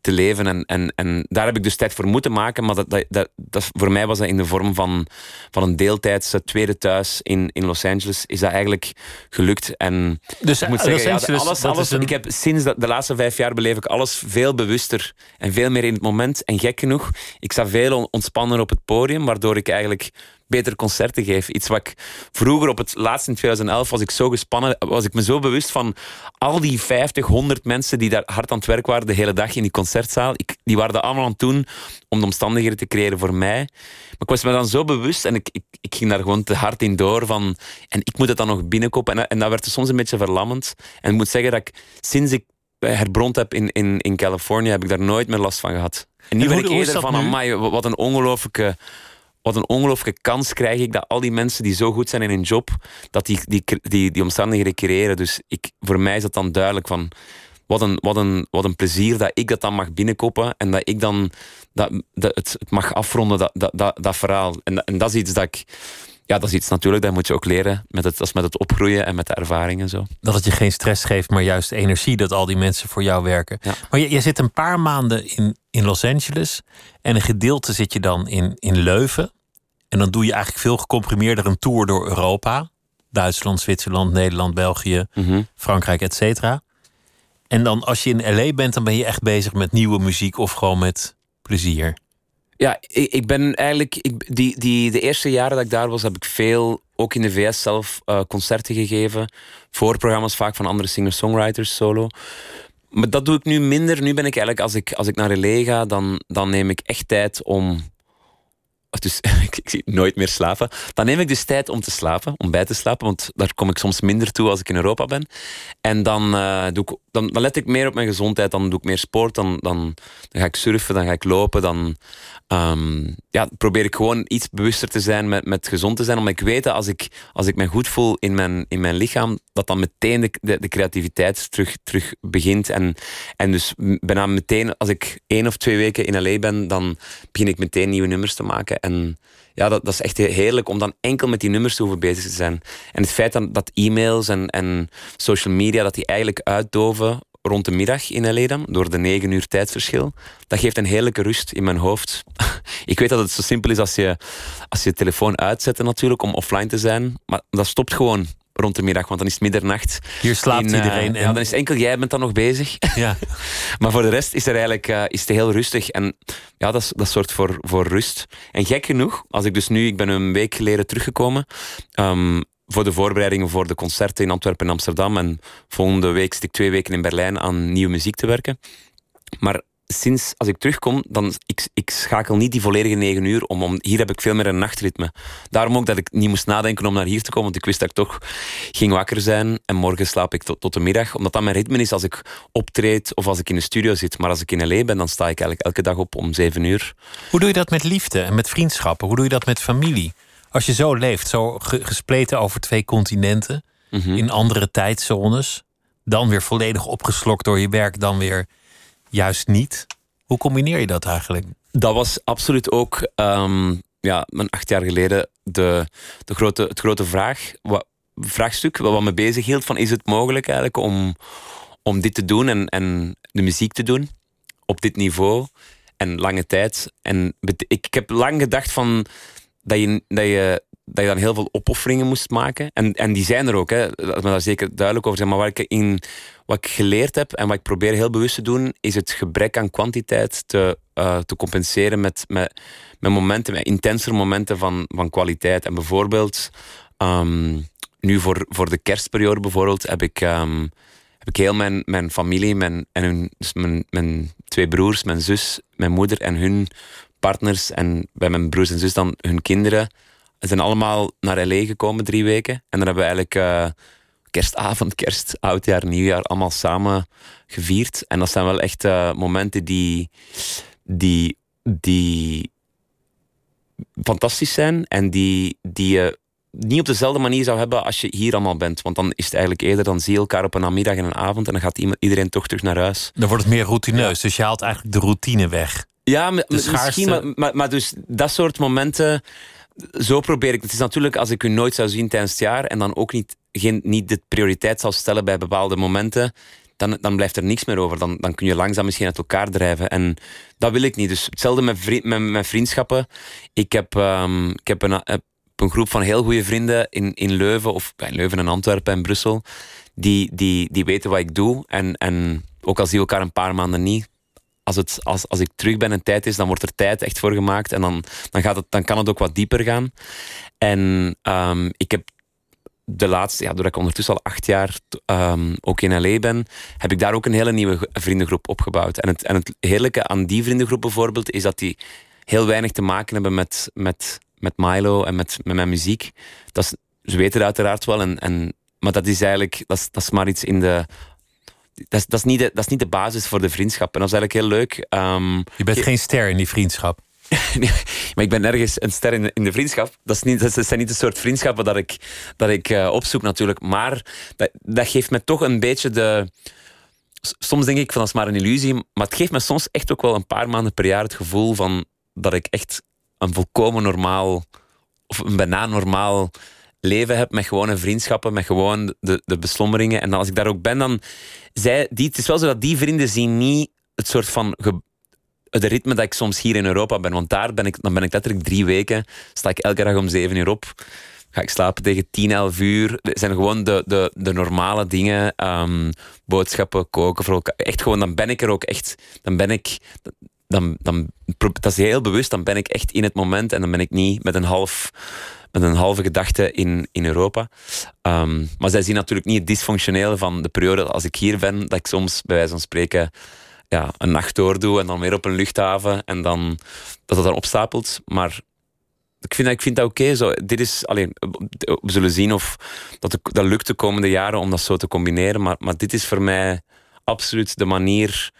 te, leven. En, en, en daar heb ik dus tijd voor moeten maken. Maar dat, dat, dat, dat, voor mij was dat in de vorm van, van een deeltijdse tweede thuis in, in Los Angeles. Is dat eigenlijk gelukt. En Dus ik moet Los zeggen, ja, alles, alles, een- ik heb sinds de, de laatste vijf jaar beleef ik alles veel bewuster en veel meer in het moment. En gek genoeg, ik sta veel on- ontspanner op het podium, waardoor ik eigenlijk beter concerten geef. Iets wat ik vroeger op het laatste in 2011 was ik zo gespannen, was ik me zo bewust van al die 50, 100 mensen die daar hard aan het werk waren de hele dag in die concertzaal. Ik, die waren dat allemaal aan het doen om de omstandigheden te creëren voor mij. Maar ik was me dan zo bewust en ik, ik, ik ging daar gewoon te hard in door van en ik moet het dan nog binnenkopen. En, en dat werd soms een beetje verlammend. En ik moet zeggen dat ik sinds ik herbrond heb in, in, in Californië, heb ik daar nooit meer last van gehad. En nu En ben ik eerder van, amai, wat een ongelofelijke... Wat een ongelooflijke kans krijg ik dat al die mensen die zo goed zijn in hun job, dat die, die, die, die omstandigheden creëren. Dus ik, voor mij is dat dan duidelijk van wat een, wat, een, wat een plezier dat ik dat dan mag binnenkoppen en dat ik dan dat, dat het, mag afronden, dat, dat, dat, dat verhaal. En, en dat is iets dat ik. Ja, dat is iets natuurlijk, dat moet je ook leren. Met het, dat is met het opgroeien en met de ervaring en zo. Dat het je geen stress geeft, maar juist energie dat al die mensen voor jou werken. Ja. Maar je, je zit een paar maanden in, in Los Angeles en een gedeelte zit je dan in, in Leuven. En dan doe je eigenlijk veel gecomprimeerder een tour door Europa. Duitsland, Zwitserland, Nederland, België, Frankrijk, et cetera. En dan als je in LA bent, dan ben je echt bezig met nieuwe muziek of gewoon met plezier. Ja, ik, ik ben eigenlijk. Ik, die, die, de eerste jaren dat ik daar was, heb ik veel, ook in de VS zelf, eh, concerten gegeven. Voorprogramma's vaak van andere singer-songwriters solo. Maar dat doe ik nu minder. Nu ben ik eigenlijk, als ik, als ik naar LA ga, dan, dan neem ik echt tijd om. Dus ik, ik zie nooit meer slapen. Dan neem ik dus tijd om te slapen, om bij te slapen. Want daar kom ik soms minder toe als ik in Europa ben. En dan, eh, doe ik, dan, let ik meer op mijn gezondheid. Dan doe ik meer sport. Dan, dan, dan ga ik surfen, dan ga ik lopen. Dan ehm, ja, probeer ik gewoon iets bewuster te zijn met, met gezond te zijn. Omdat ik weet dat als ik, als ik me goed voel in mijn, in mijn lichaam, dat dan meteen de, de, de creativiteit terug, terug begint. En, en dus bijna meteen, als ik één of twee weken in LA ben, dan begin ik meteen nieuwe nummers te maken. En ja, dat, dat is echt heerlijk om dan enkel met die nummers te hoeven bezig te zijn. En het feit dat, dat e-mails en, en social media, dat die eigenlijk uitdoven rond de middag in LA door de negen uur tijdverschil, dat geeft een heerlijke rust in mijn hoofd. ik weet dat het zo simpel is als je, als je je telefoon uitzet natuurlijk, om offline te zijn, maar dat stopt gewoon rond de middag, want dan is het middernacht. Hier slaapt In, eh, iedereen. Dan is enkel jij bent dan nog bezig. ja. Maar voor de rest is er eigenlijk eh, is het heel rustig. En ja, dat, is- dat zorgt voor, voor rust. En gek genoeg, als ik dus nu, ik ben een week geleden teruggekomen. ehm, voor de voorbereidingen voor de concerten in Antwerpen en Amsterdam. En volgende week zit ik twee weken in Berlijn aan nieuwe muziek te werken. Maar sinds als ik terugkom, dan ik, ik schakel niet die volledige negen uur om, om. Hier heb ik veel meer een nachtritme. Daarom ook dat ik niet moest nadenken om naar hier te komen, want ik wist dat ik toch ging wakker zijn en morgen slaap ik tot, tot de middag. Omdat dat mijn ritme is als ik optreed of als ik in de studio zit. Maar als ik in LA ben, dan sta ik eigenlijk elke dag op om zeven uur. Hoe doe je dat met liefde en met vriendschappen? Hoe doe je dat met familie? Als je zo leeft, zo ge- gespleten over twee continenten, in andere tijdzones, dan weer volledig opgeslokt door je werk, dan weer juist niet. Hoe combineer je dat eigenlijk? Dat was absoluut ook, ehm, ja, mijn acht jaar geleden, de, de grote, het grote vraag, wat, vraagstuk wat me bezig hield: van is het mogelijk eigenlijk om, om dit te doen en, en de muziek te doen op dit niveau en lange tijd? En ik, ik heb lang gedacht van dat je, dat je, dat je dan heel veel opofferingen moest maken. En, en die zijn er ook, hè. laat me daar zeker duidelijk over zijn. Maar wat ik, in, wat ik geleerd heb en wat ik probeer heel bewust te doen, is het gebrek aan kwantiteit te, eh, te compenseren met, met, momenten, met intenser momenten van, van kwaliteit. En bijvoorbeeld, ehm, nu voor, voor de kerstperiode bijvoorbeeld, heb ik, ehm, heb ik heel mijn, mijn familie, mijn, en hun, dus mijn, mijn twee broers, mijn zus, mijn moeder en hun partners en bij mijn broers en zus dan hun kinderen zijn allemaal naar LA gekomen drie weken. En dan hebben we eigenlijk eh, kerstavond, kerst, oudjaar, nieuwjaar allemaal samen gevierd. En dat zijn wel echt eh, momenten die, die, die fantastisch zijn en die, die je niet op dezelfde manier zou hebben als je hier allemaal bent. Want dan is het eigenlijk eerder, dan zie je elkaar op een namiddag en een avond en dan gaat iedereen toch terug naar huis. Dan wordt het meer routineus, dus je haalt eigenlijk de routine weg. Ja, De misschien, maar, maar, maar dus dat soort momenten, zo probeer ik. Het is natuurlijk als ik u nooit zou zien tijdens het jaar en dan ook niet, geen, niet de prioriteit zou stellen bij bepaalde momenten, dan, dan blijft er niks meer over. Dan, dan kun je langzaam misschien uit elkaar drijven. En dat wil ik niet. Dus hetzelfde met, met, met vriendschappen. Ik heb, ehm, ik heb een, heb een groep van heel goede vrienden in, in Leuven, of bij Leuven en Antwerpen en Brussel, die, die, die weten wat ik doe. En, en ook al zien we elkaar een paar maanden niet, als, het, als, als ik terug ben en tijd is, dan wordt er tijd echt voor gemaakt. En dan, dan, gaat het, dan kan het ook wat dieper gaan. En ehm, ik heb de laatste, ja, doordat ik ondertussen al acht jaar ehm, ook in LA ben, heb ik daar ook een hele nieuwe vriendengroep opgebouwd. En het, en het heerlijke aan die vriendengroep bijvoorbeeld, is dat die heel weinig te maken hebben met, met, met Milo en met, met mijn muziek. Dat is, ze weten het uiteraard wel, en, en, maar dat is eigenlijk dat is, dat is maar iets in de dat, is, dat, is niet de, dat is niet de basis voor de vriendschap. En dat is eigenlijk heel leuk. Ehm, je bent geen ster in die vriendschap. nee, maar ik ben ergens een ster in de, in de vriendschap. Dat, is niet, dat zijn niet de soort vriendschappen dat ik, dat ik uh, opzoek natuurlijk. Maar dat, dat geeft me toch een beetje de... Soms denk ik van dat is maar een illusie. Maar het geeft me soms echt ook wel een paar maanden per jaar het gevoel van dat ik echt een volkomen normaal... Of een bijna normaal leven heb met gewone vriendschappen, met gewoon de, de beslommeringen. En als ik daar ook ben, dan... Zij, die, het is wel zo dat die vrienden zien niet het soort van het ritme dat ik soms hier in Europa ben. Want daar ben ik, dan ben ik letterlijk drie weken, sta ik elke dag om zeven uur op. Ga ik slapen tegen tien, elf uur. Het zijn gewoon de, de, de normale dingen. Ehm, boodschappen, koken voor elkaar. Echt gewoon, dan ben ik er ook echt. Dan ben ik. Dan, dan, dat is heel bewust. Dan ben ik echt in het moment. En dan ben ik niet met een half met een halve gedachte in, in Europa. Um, maar zij zien natuurlijk niet het dysfunctionele van de periode als ik hier ben, dat ik soms bij wijze van spreken ja, een nacht doordoe en dan weer op een luchthaven en dan dat het dan opstapelt. Maar ik vind, ik vind dat oké. Dit is alleen, we zullen zien of dat, dat lukt de komende jaren om dat zo te combineren. Maar, maar dit is voor mij absoluut de manier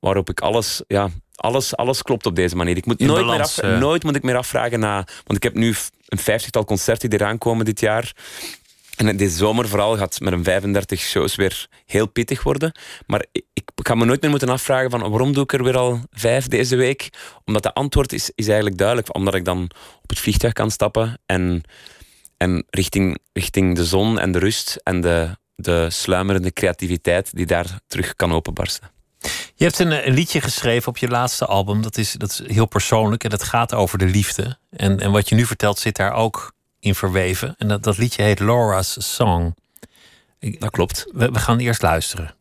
waarop ik alles, ja, alles, alles klopt op deze manier. Ik moet nooit, meer af, nooit moet ik meer afvragen na. Want ik heb nu een vijftigtal concerten die eraan komen dit jaar. En deze zomer vooral gaat met een 35 shows weer heel pittig worden. Maar ik, ik ga me nooit meer moeten afvragen van waarom doe ik er weer al vijf deze week? Omdat de antwoord is, is eigenlijk duidelijk. Omdat ik dan op het vliegtuig kan stappen en, en richting, richting de zon en de rust en de, de sluimerende creativiteit die daar terug kan openbarsten. Je hebt een, een, liedje geschreven op je laatste album. Dat is, dat is heel persoonlijk en dat gaat over de liefde. En, en wat je nu vertelt zit daar ook in verweven. En dat, dat liedje heet Laura's Song. dat klopt. We, we gaan eerst luisteren.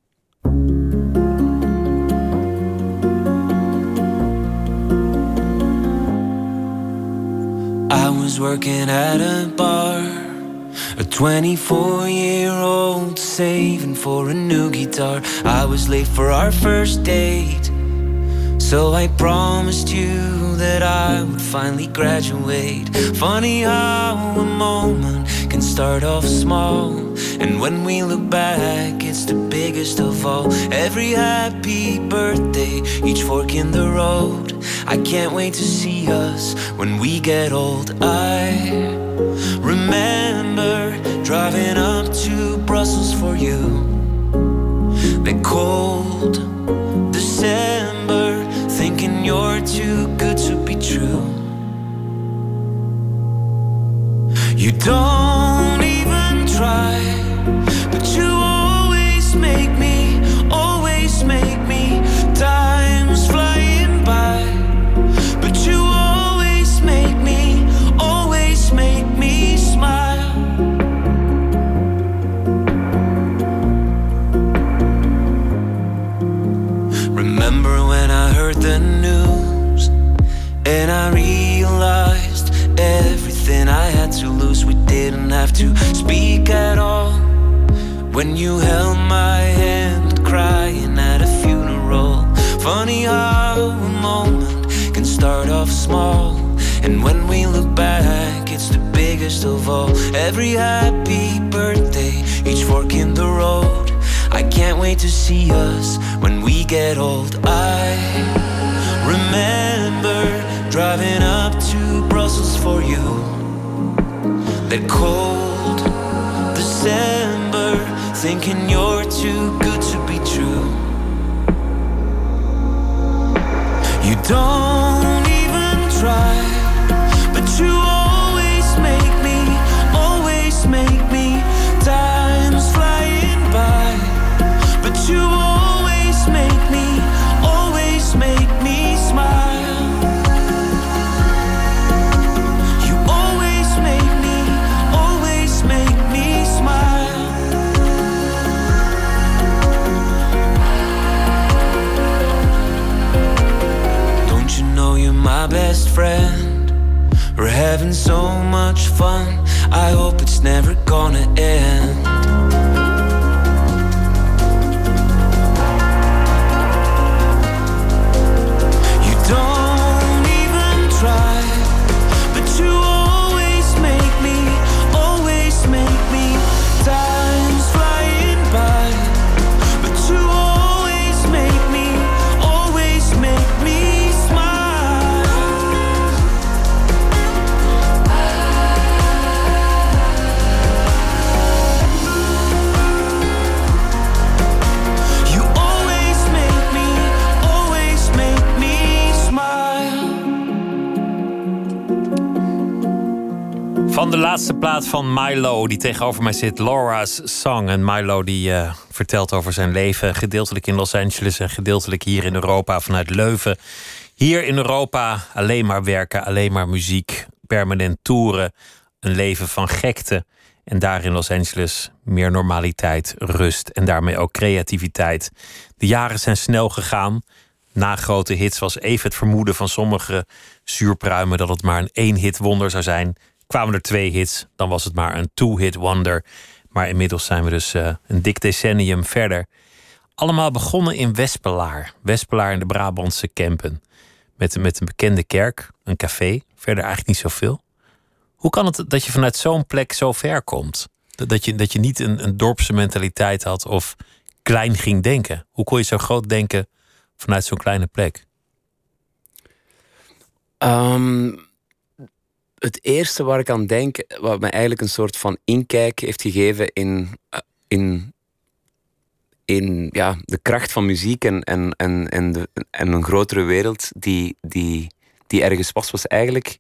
I was working at a bar. A 24 year old saving for a new guitar. I was late for our first date. So I promised you that I would finally graduate. Funny how a moment can start off small. And when we look back, it's the biggest of all. Every happy birthday, each fork in the road. I can't wait to see us when we get old. I remember driving up to Brussels for you. The cold December thinking you're too good to be true. You don't even try, but you always make me, laatste plaat van Milo, die tegenover mij zit, Laura's Song. En Milo die uh, vertelt over zijn leven, gedeeltelijk in Los Angeles en gedeeltelijk hier in Europa vanuit Leuven. Hier in Europa alleen maar werken, alleen maar muziek, permanent toeren, een leven van gekte. En daar in Los Angeles meer normaliteit, rust en daarmee ook creativiteit. De jaren zijn snel gegaan. Na grote hits was even het vermoeden van sommige zuurpruimen dat het maar een één-hit wonder zou zijn. Kwamen er twee hits, dan was het maar een two-hit wonder. Maar inmiddels zijn we dus uh, een dik decennium verder. Allemaal begonnen in Wespelaar. Wespelaar in de Brabantse Kempen. Met, met een bekende kerk, een café, verder eigenlijk niet zoveel. Hoe kan het dat je vanuit zo'n plek zo ver komt? Dat je, dat je niet een, een dorpse mentaliteit had of klein ging denken? Hoe kon je zo groot denken vanuit zo'n kleine plek? Um, het eerste waar ik aan denk, wat mij eigenlijk een soort van inkijk heeft gegeven in, eh, in, in ja, de kracht van muziek en, en, en, en, de, en een grotere wereld die, die, die ergens was, was eigenlijk.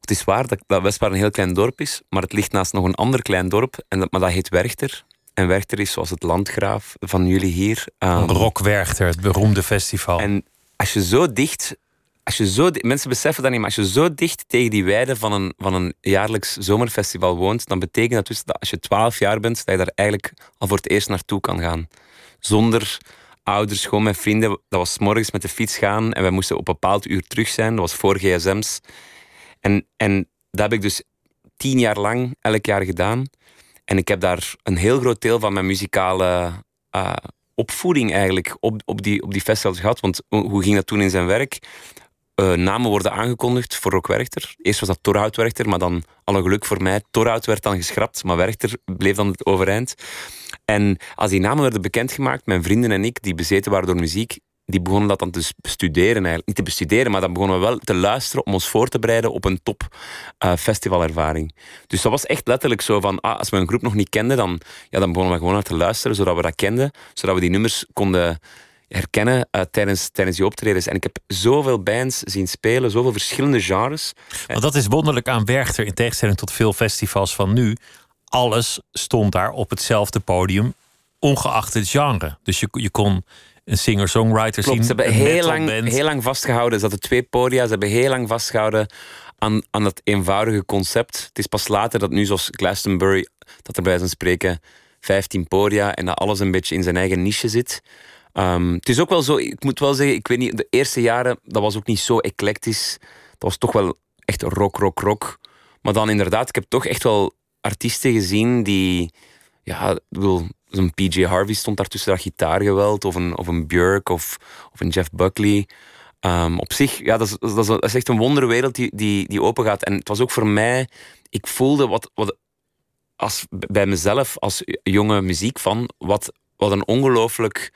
Het is waar dat, dat Westbaar een heel klein dorp is, maar het ligt naast nog een ander klein dorp, en dat, maar dat heet Werchter. En Werchter is zoals het landgraaf van jullie hier. Um, Rock Werchter, het beroemde festival. En als je zo dicht als je zo, mensen beseffen dat niet, maar als je zo dicht tegen die weide van een, van een jaarlijks zomerfestival woont, dan betekent dat dus dat als je 12 jaar bent, dat je daar eigenlijk al voor het eerst naartoe kan gaan. Zonder ouders, gewoon met vrienden. Dat was morgens met de fiets gaan en wij moesten op een bepaald uur terug zijn. Dat was voor gsm's. En, en dat heb ik dus tien jaar lang elk jaar gedaan. En ik heb daar een heel groot deel van mijn muzikale uh, opvoeding eigenlijk op, op, die, op die festivals gehad. Want hoe ging dat toen in zijn werk? Uh, namen worden aangekondigd voor Rock Werchter. Eerst was dat Torhout Werchter, maar dan, alle geluk voor mij, Torhout werd dan geschrapt, maar Werchter bleef dan het overeind. En als die namen werden bekendgemaakt, mijn vrienden en ik, die bezeten waren door muziek, die begonnen dat dan te bestuderen eigenlijk. Niet te bestuderen, maar dan begonnen we wel te luisteren om ons voor te bereiden op een top uh, festivalervaring. Dus dat was echt letterlijk zo van, ah, als we een groep nog niet kenden, dan, ja, dan begonnen we gewoon naar te luisteren, zodat we dat kenden, zodat we die nummers konden herkennen uh, tijdens, tijdens die optredens. En ik heb zoveel bands zien spelen, zoveel verschillende genres. Want dat is wonderlijk aan Werchter, in tegenstelling tot veel festivals van nu. Alles stond daar op hetzelfde podium, ongeacht het genre. Dus je, je kon een singer-songwriter zien. Ze hebben heel lang, heel lang vastgehouden. Ze hadden twee podia. Ze hebben heel lang vastgehouden aan, aan dat eenvoudige concept. Het is pas later dat nu, zoals Glastonbury, dat er bij zijn spreken 15 podia en dat alles een beetje in zijn eigen niche zit. Um, het is ook wel zo, ik moet wel zeggen, ik weet niet, de eerste jaren, dat was ook niet zo eclectisch. Dat was toch wel echt rock, rock, rock. Maar dan inderdaad, ik heb toch echt wel artiesten gezien die, ja, ik bedoel, zo'n PJ Harvey stond daar tussen dat gitaargeweld, of een, of een Björk, of, of een Jeff Buckley. Um, op zich, ja, dat is, dat, is, dat is echt een wonderwereld die, die, die open gaat. En het was ook voor mij, ik voelde wat, wat als, bij mezelf als jonge muziek van wat, wat een ongelooflijk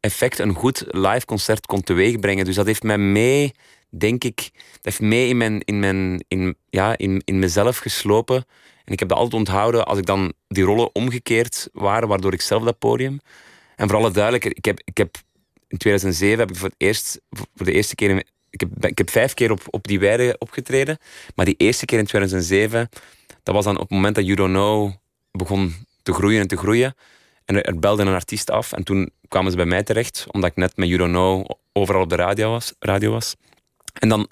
effect een goed live concert kon teweegbrengen. Dus dat heeft mij mee, denk ik, dat heeft mee in, mijn, in, mijn, in, ja, in, in mezelf geslopen. En ik heb dat altijd onthouden als ik dan die rollen omgekeerd waren, waardoor ik zelf dat podium. En voor alle duidelijkheid, ik heb, ik heb in 2007 heb ik voor het eerst, voor de eerste keer, ik heb, ik heb vijf keer op, op die weide opgetreden. Maar die eerste keer in 2007, dat was dan op het moment dat You Don't Know begon te groeien en te groeien. En er, belde een artiest af en toen kwamen ze bij mij terecht, omdat ik net met You Don't Know overal op de radio was. Radio was. En dan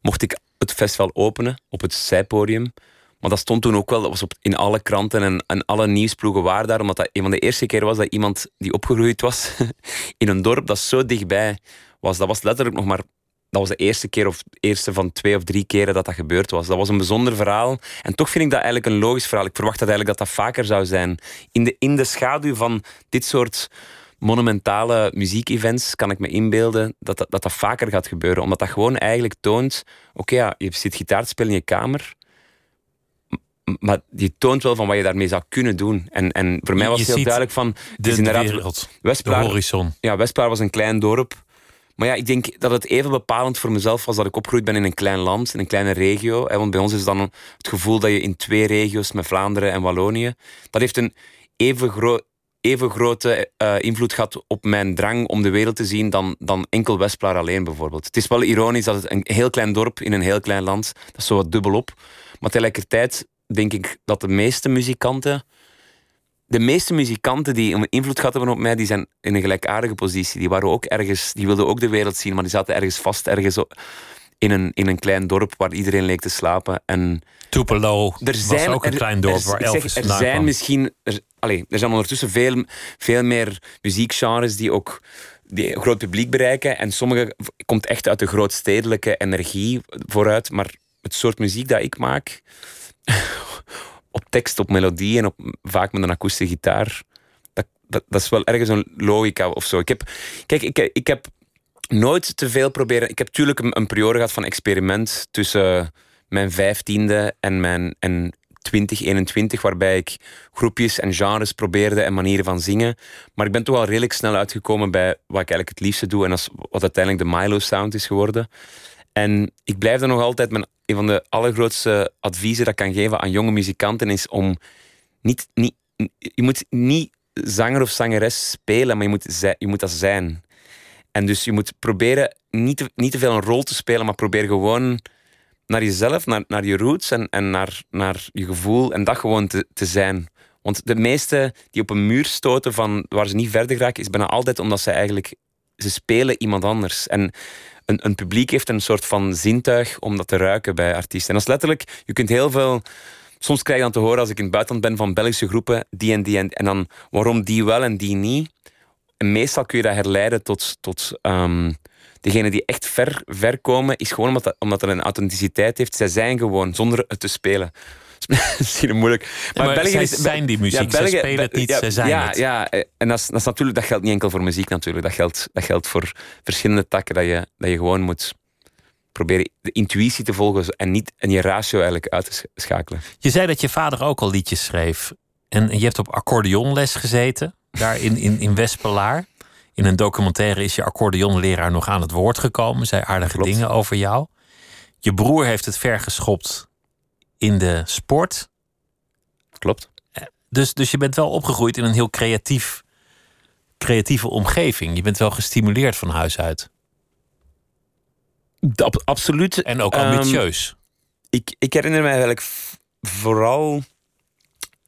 mocht ik het festival openen op het zijpodium. Maar dat stond toen ook wel, dat was op, in alle kranten en, en alle nieuwsploegen waren daar, omdat dat een van de eerste keer was dat iemand die opgegroeid was in een dorp dat zo dichtbij was. Dat was letterlijk nog maar dat was de eerste keer of eerste van twee of drie keren dat dat gebeurd was. Dat was een bijzonder verhaal. En toch vind ik dat eigenlijk een logisch verhaal. Ik verwacht dat eigenlijk dat dat vaker zou zijn. In de, in de schaduw van dit soort monumentale muziekevents kan ik me inbeelden dat dat, dat dat vaker gaat gebeuren. Omdat dat gewoon eigenlijk toont... Oké, ja, je zit gitaar te spelen in je kamer maar je toont wel van wat je daarmee zou kunnen doen. En, en voor mij was het heel duidelijk van... De, de wereld, de horizon. Ja, Westplaar was een klein dorp. Maar ja, ik denk dat het even bepalend voor mezelf was dat ik opgegroeid ben in een klein land, in een kleine regio. Want bij ons is dan het gevoel dat je in twee regio's met Vlaanderen en Wallonië. Dat heeft een even, even grote uh, invloed gehad op mijn drang om de wereld te zien dan, dan enkel Westplaar alleen bijvoorbeeld. Het is wel ironisch dat het een heel klein dorp in een heel klein land, dat is zo wat dubbelop. Maar tegelijkertijd denk ik dat de meeste muzikanten. De meeste muzikanten die een invloed gehad hebben op mij, die zijn in een gelijkaardige positie. Die waren ook ergens, die wilden ook de wereld zien, maar die zaten ergens vast, ergens in een, in een klein dorp waar iedereen leek te slapen. En Tupelo er zijn, was ook een klein dorp waar Elvis zeg, Er zijn misschien... Er, allez, er zijn ondertussen veel, veel meer muziekgenres die ook die een groot publiek bereiken. En sommige komt echt uit de grootstedelijke energie vooruit. Maar het soort muziek dat ik maak, op tekst, op melodie en op, vaak met een akoestische gitaar, dat, dat, is wel ergens een logica of zo. Ik heb, kijk, ik, ik heb nooit te veel proberen. Ik heb natuurlijk een, een periode gehad van experiment tussen mijn vijftiende en mijn en 2021, waarbij ik groepjes en genres probeerde en manieren van zingen. Maar ik ben toch al redelijk snel uitgekomen bij wat ik eigenlijk het liefste doe en wat uiteindelijk de Milo Sound is geworden. En ik blijf er nog altijd, mijn, een van de allergrootste adviezen dat ik kan geven aan jonge muzikanten is om niet, niet, je moet niet zanger of zangeres spelen, maar je moet, je moet dat zijn. En dus je moet proberen niet te, niet te veel een rol te spelen, maar probeer gewoon naar jezelf, naar, naar je roots en, en naar, naar je gevoel en dat gewoon te, te zijn. Want de meeste die op een muur stoten van waar ze niet verder geraken, is bijna altijd omdat ze eigenlijk ze spelen iemand anders. En een, publiek heeft een soort van zintuig om dat te ruiken bij artiesten. En dat is letterlijk, je kunt heel veel. Soms krijg je dan te horen als ik in het buitenland ben van Belgische groepen, die en die en, en dan waarom die wel en die niet. En meestal kun je dat herleiden tot, tot um, degene die echt ver, ver komen, is gewoon omdat, dat, omdat er een authenticiteit heeft. Zij zijn gewoon, zonder het te spelen. misschien moeilijk. Maar, België is, zijn die muziek, ja, België, spelen het niet, ja, zijn ja, het. Ja, en dat, is, dat, is natuurlijk, dat geldt niet enkel voor muziek natuurlijk. Dat geldt, dat geldt voor verschillende takken, dat je, dat je gewoon moet proberen de intuïtie te volgen en, niet, en je ratio eigenlijk uit te schakelen. Je zei dat je vader ook al liedjes schreef. En je hebt op accordeonles gezeten, daar in, in, in Westpelaar. In een documentaire is je accordeonleraar nog aan het woord gekomen. Zei aardige dingen over jou. Je broer heeft het ver geschopt in de sport. Klopt. Dus, dus je bent wel opgegroeid in een heel creatief, creatieve omgeving. Je bent wel gestimuleerd van huis uit. absoluut. En ook ambitieus. Um, ik, ik herinner mij eigenlijk vooral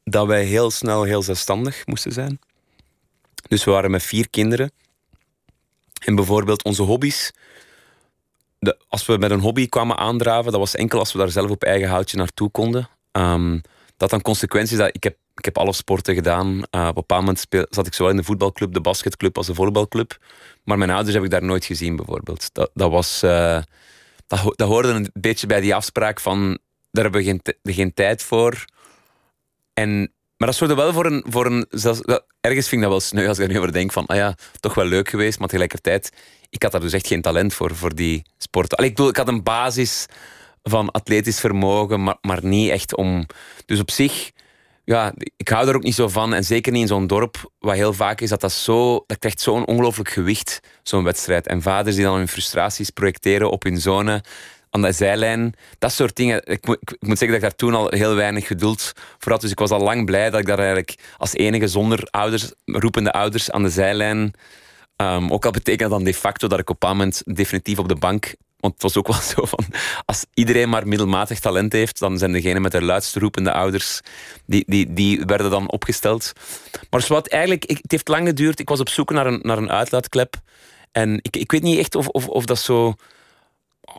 dat wij heel snel heel zelfstandig moesten zijn. Dus we waren met vier kinderen. En bijvoorbeeld onze hobby's. Als we met een hobby kwamen aandraven, dat was enkel als we daar zelf op eigen houtje naartoe konden. Um, dat dan consequenties dat ik heb, ik heb alle sporten gedaan. Uh, op een bepaald moment zat ik zowel in de voetbalclub, de basketclub als de volleybalclub. Maar mijn ouders heb ik daar nooit gezien, bijvoorbeeld. Dat, dat was. Uh, dat, dat hoorde een beetje bij die afspraak van. Daar hebben we geen, geen tijd voor. En maar dat zorgde wel voor een... Voor een ergens vind ik dat wel sneu als ik er nu over denk van, ah ja, toch wel leuk geweest, maar tegelijkertijd, ik had daar dus echt geen talent voor, voor die sport. Allee, ik bedoel, ik had een basis van atletisch vermogen, maar, maar niet echt om... Dus op zich, ja, ik hou er ook niet zo van. En zeker niet in zo'n dorp, wat heel vaak is, dat dat zo... Dat krijgt zo'n ongelooflijk gewicht, zo'n wedstrijd. En vaders die dan hun frustraties projecteren op hun zonen aan de zijlijn. Dat soort dingen. Ik ik moet zeggen dat ik daar toen al heel weinig geduld voor had. Dus ik was al lang blij dat ik daar eigenlijk als enige zonder ouders, roepende ouders aan de zijlijn. Um, ook al betekent dan de facto dat ik op een moment definitief op de bank. Want het was ook wel zo van. Als iedereen maar middelmatig talent heeft, dan zijn degenen met de luidst roepende ouders. Die, die, die werden dan opgesteld. Maar wat eigenlijk, het heeft lang geduurd. Ik was op zoek naar een, naar een uitlaatklep. En ik, ik weet niet echt of, of, of dat zo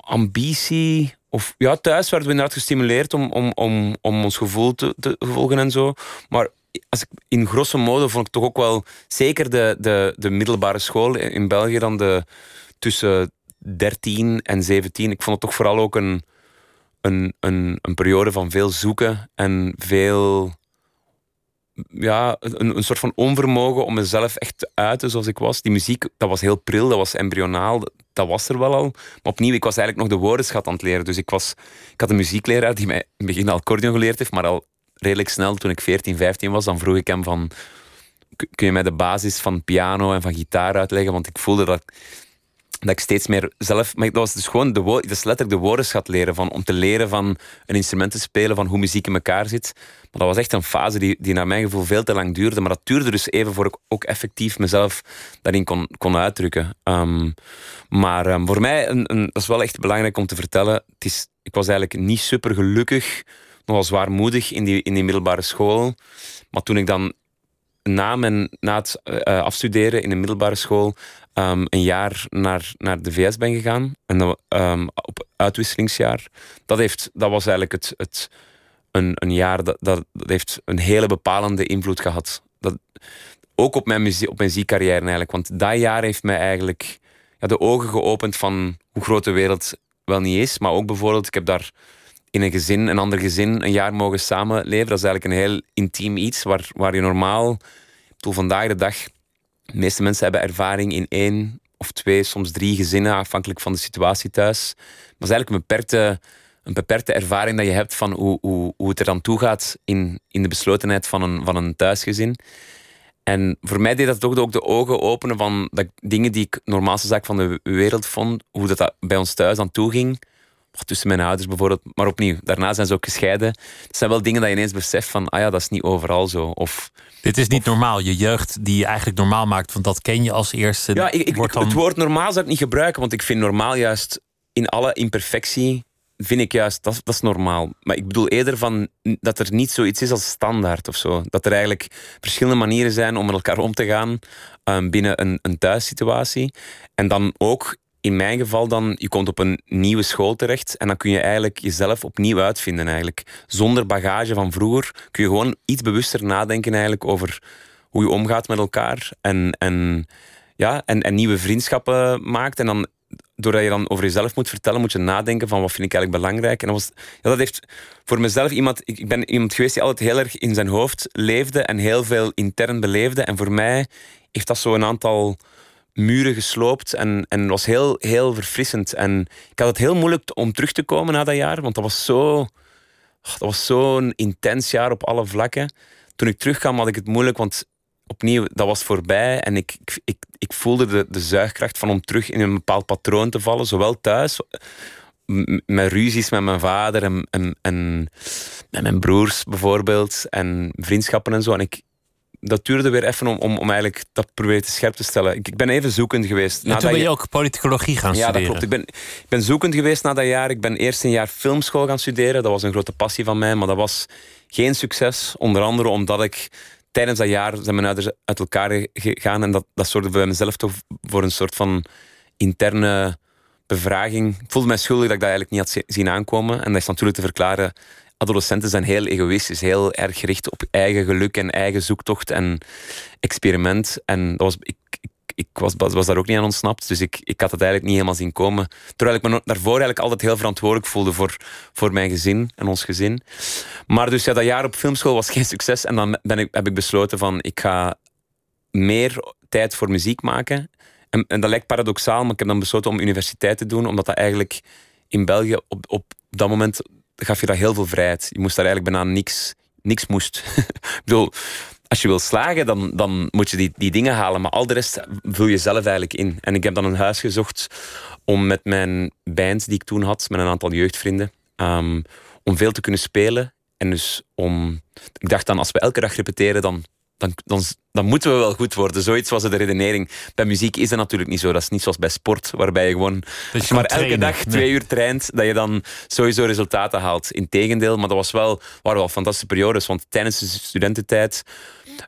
ambitie. Of ja, thuis werden we inderdaad gestimuleerd om, om, om, om ons gevoel te, te volgen en zo. Maar als ik, in grosso modo vond ik toch ook wel, zeker de, de, de middelbare school in België, dan de tussen 13 en 17. Ik vond het toch vooral ook een, een, een periode van veel zoeken en veel ja, een, een soort van onvermogen om mezelf echt te uiten zoals ik was. Die muziek, dat was heel pril, dat was embryonaal, dat was er wel al. Maar opnieuw, ik was eigenlijk nog de woordenschat aan het leren. Dus ik, was, ik had een muziekleraar die mij in het begin al accordeon geleerd heeft, maar al redelijk snel, toen ik 14, 15 was, dan vroeg ik hem van... Kun je mij de basis van piano en van gitaar uitleggen? Want ik voelde dat dat ik steeds meer zelf. Maar dat was dus gewoon de woord, is letterlijk de woordenschat leren. Van, om te leren van een instrument te spelen, van hoe muziek in elkaar zit. Maar dat was echt een fase die, die naar mijn gevoel veel te lang duurde. Maar dat duurde dus even voor ik ook effectief mezelf daarin kon, kon uitdrukken. Um, maar um, voor mij, een, een, dat is wel echt belangrijk om te vertellen. Het is, ik was eigenlijk niet super gelukkig nogal zwaarmoedig in die, in die middelbare school. Maar toen ik dan na, mijn, na het uh, afstuderen in de middelbare school um, een jaar naar, naar de VS ben gegaan. En dan, um, op uitwisselingsjaar. Dat, heeft, dat was eigenlijk het, het, een, een jaar dat, dat, dat heeft een hele bepalende invloed gehad. Dat, ook op mijn, muziek, op mijn muziekcarrière eigenlijk. Want dat jaar heeft mij eigenlijk ja, de ogen geopend van hoe groot de wereld wel niet is. Maar ook bijvoorbeeld, ik heb daar in een gezin, een ander gezin, een jaar mogen samenleven. Dat is eigenlijk een heel intiem iets waar, waar je normaal, tot vandaag de dag, de meeste mensen hebben ervaring in één of twee, soms drie gezinnen, afhankelijk van de situatie thuis. Het is eigenlijk een beperkte, een beperkte ervaring dat je hebt van hoe, hoe, hoe het er dan toe gaat in, in de beslotenheid van een, van een thuisgezin. En voor mij deed dat toch ook de ogen openen van dat dingen die ik normaalste zaak van de wereld vond, hoe dat, dat bij ons thuis aan toe ging. Tussen mijn ouders bijvoorbeeld. Maar opnieuw, daarna zijn ze ook gescheiden. Het zijn wel dingen dat je ineens beseft van, ah ja, dat is niet overal zo. Of, Dit is niet normaal. Je jeugd die je eigenlijk normaal maakt, want dat ken je als eerste. Ja, ik, ik, dan... het woord normaal zou ik niet gebruiken, want ik vind normaal juist in alle imperfectie vind ik juist, dat, dat is normaal. Maar ik bedoel eerder van dat er niet zoiets is als standaard of zo. Dat er eigenlijk verschillende manieren zijn om met elkaar om te gaan um, binnen een, een thuissituatie. En dan ook in mijn geval dan, je komt op een nieuwe school terecht en dan kun je eigenlijk jezelf opnieuw uitvinden eigenlijk. Zonder bagage van vroeger kun je gewoon iets bewuster nadenken eigenlijk over hoe je omgaat met elkaar en, en, ja, en, en nieuwe vriendschappen maakt. En dan doordat je dan over jezelf moet vertellen, moet je nadenken van wat vind ik eigenlijk belangrijk. En dat, was, heeft voor mezelf iemand... Ik, ik ben iemand geweest die altijd heel erg in zijn hoofd leefde en heel veel intern beleefde. En voor mij heeft dat zo een aantal muren gesloopt en, en was heel, heel verfrissend. En ik had het heel moeilijk om terug te komen na dat jaar, want dat was zo... Dat was zo'n intens jaar op alle vlakken. Toen ik terugkwam had ik het moeilijk, want opnieuw, dat was voorbij en ik, ik, ik, voelde de, de zuigkracht van om terug in een bepaald patroon te vallen, zowel thuis, met ruzies met mijn vader en, en, en met mijn broers bijvoorbeeld, en vriendschappen en zo. En ik, dat duurde weer even om, om, om eigenlijk dat proberen te scherp te stellen. Ik, ik ben even zoekend geweest. En toen ben je, ook politicologie gaan studeren. Ja, dat klopt. Ik ben, ik ben zoekend geweest na dat jaar. Ik ben eerst een jaar filmschool gaan studeren. Dat was een grote passie van mij, maar dat was geen succes. Onder andere omdat ik tijdens dat jaar zijn mijn ouders uit elkaar gegaan. En dat, dat zorgde bij mezelf toch voor een soort van interne bevraging. Ik voelde mij schuldig dat ik dat eigenlijk niet had zien aankomen. En dat is natuurlijk te verklaren. Adolescenten zijn heel egoïstisch, heel erg gericht op eigen geluk en eigen zoektocht en experiment. En dat was, ik, ik was, was daar ook niet aan ontsnapt. Dus ik, ik had het eigenlijk niet helemaal zien komen. Terwijl ik me daarvoor eigenlijk altijd heel verantwoordelijk voelde voor, voor mijn gezin en ons gezin. Maar dus ja, dat jaar op filmschool was geen succes. En dan ben ik, heb ik besloten van ik ga meer tijd voor muziek maken. En, en dat lijkt paradoxaal, maar ik heb dan besloten om universiteit te doen. Omdat dat eigenlijk in België op, op dat moment gaf je dat heel veel vrijheid. Je moest daar eigenlijk bijna niks, niks moest. ik bedoel, als je wil slagen, dan, dan moet je die, die dingen halen. Maar al de rest vul je zelf eigenlijk in. En ik heb dan een huis gezocht om met mijn band die ik toen had, met een aantal jeugdvrienden, um, om veel te kunnen spelen. En dus om... Ik dacht dan, als we elke dag repeteren, dan dan, dan, dan moeten we wel goed worden. Zoiets was de redenering. Bij muziek is dat natuurlijk niet zo. Dat is niet zoals bij sport, waarbij je gewoon... je maar elke dag twee uur traint, dat je dan sowieso resultaten haalt. Integendeel, maar dat was wel, waren wel fantastische periodes. Want tijdens de studententijd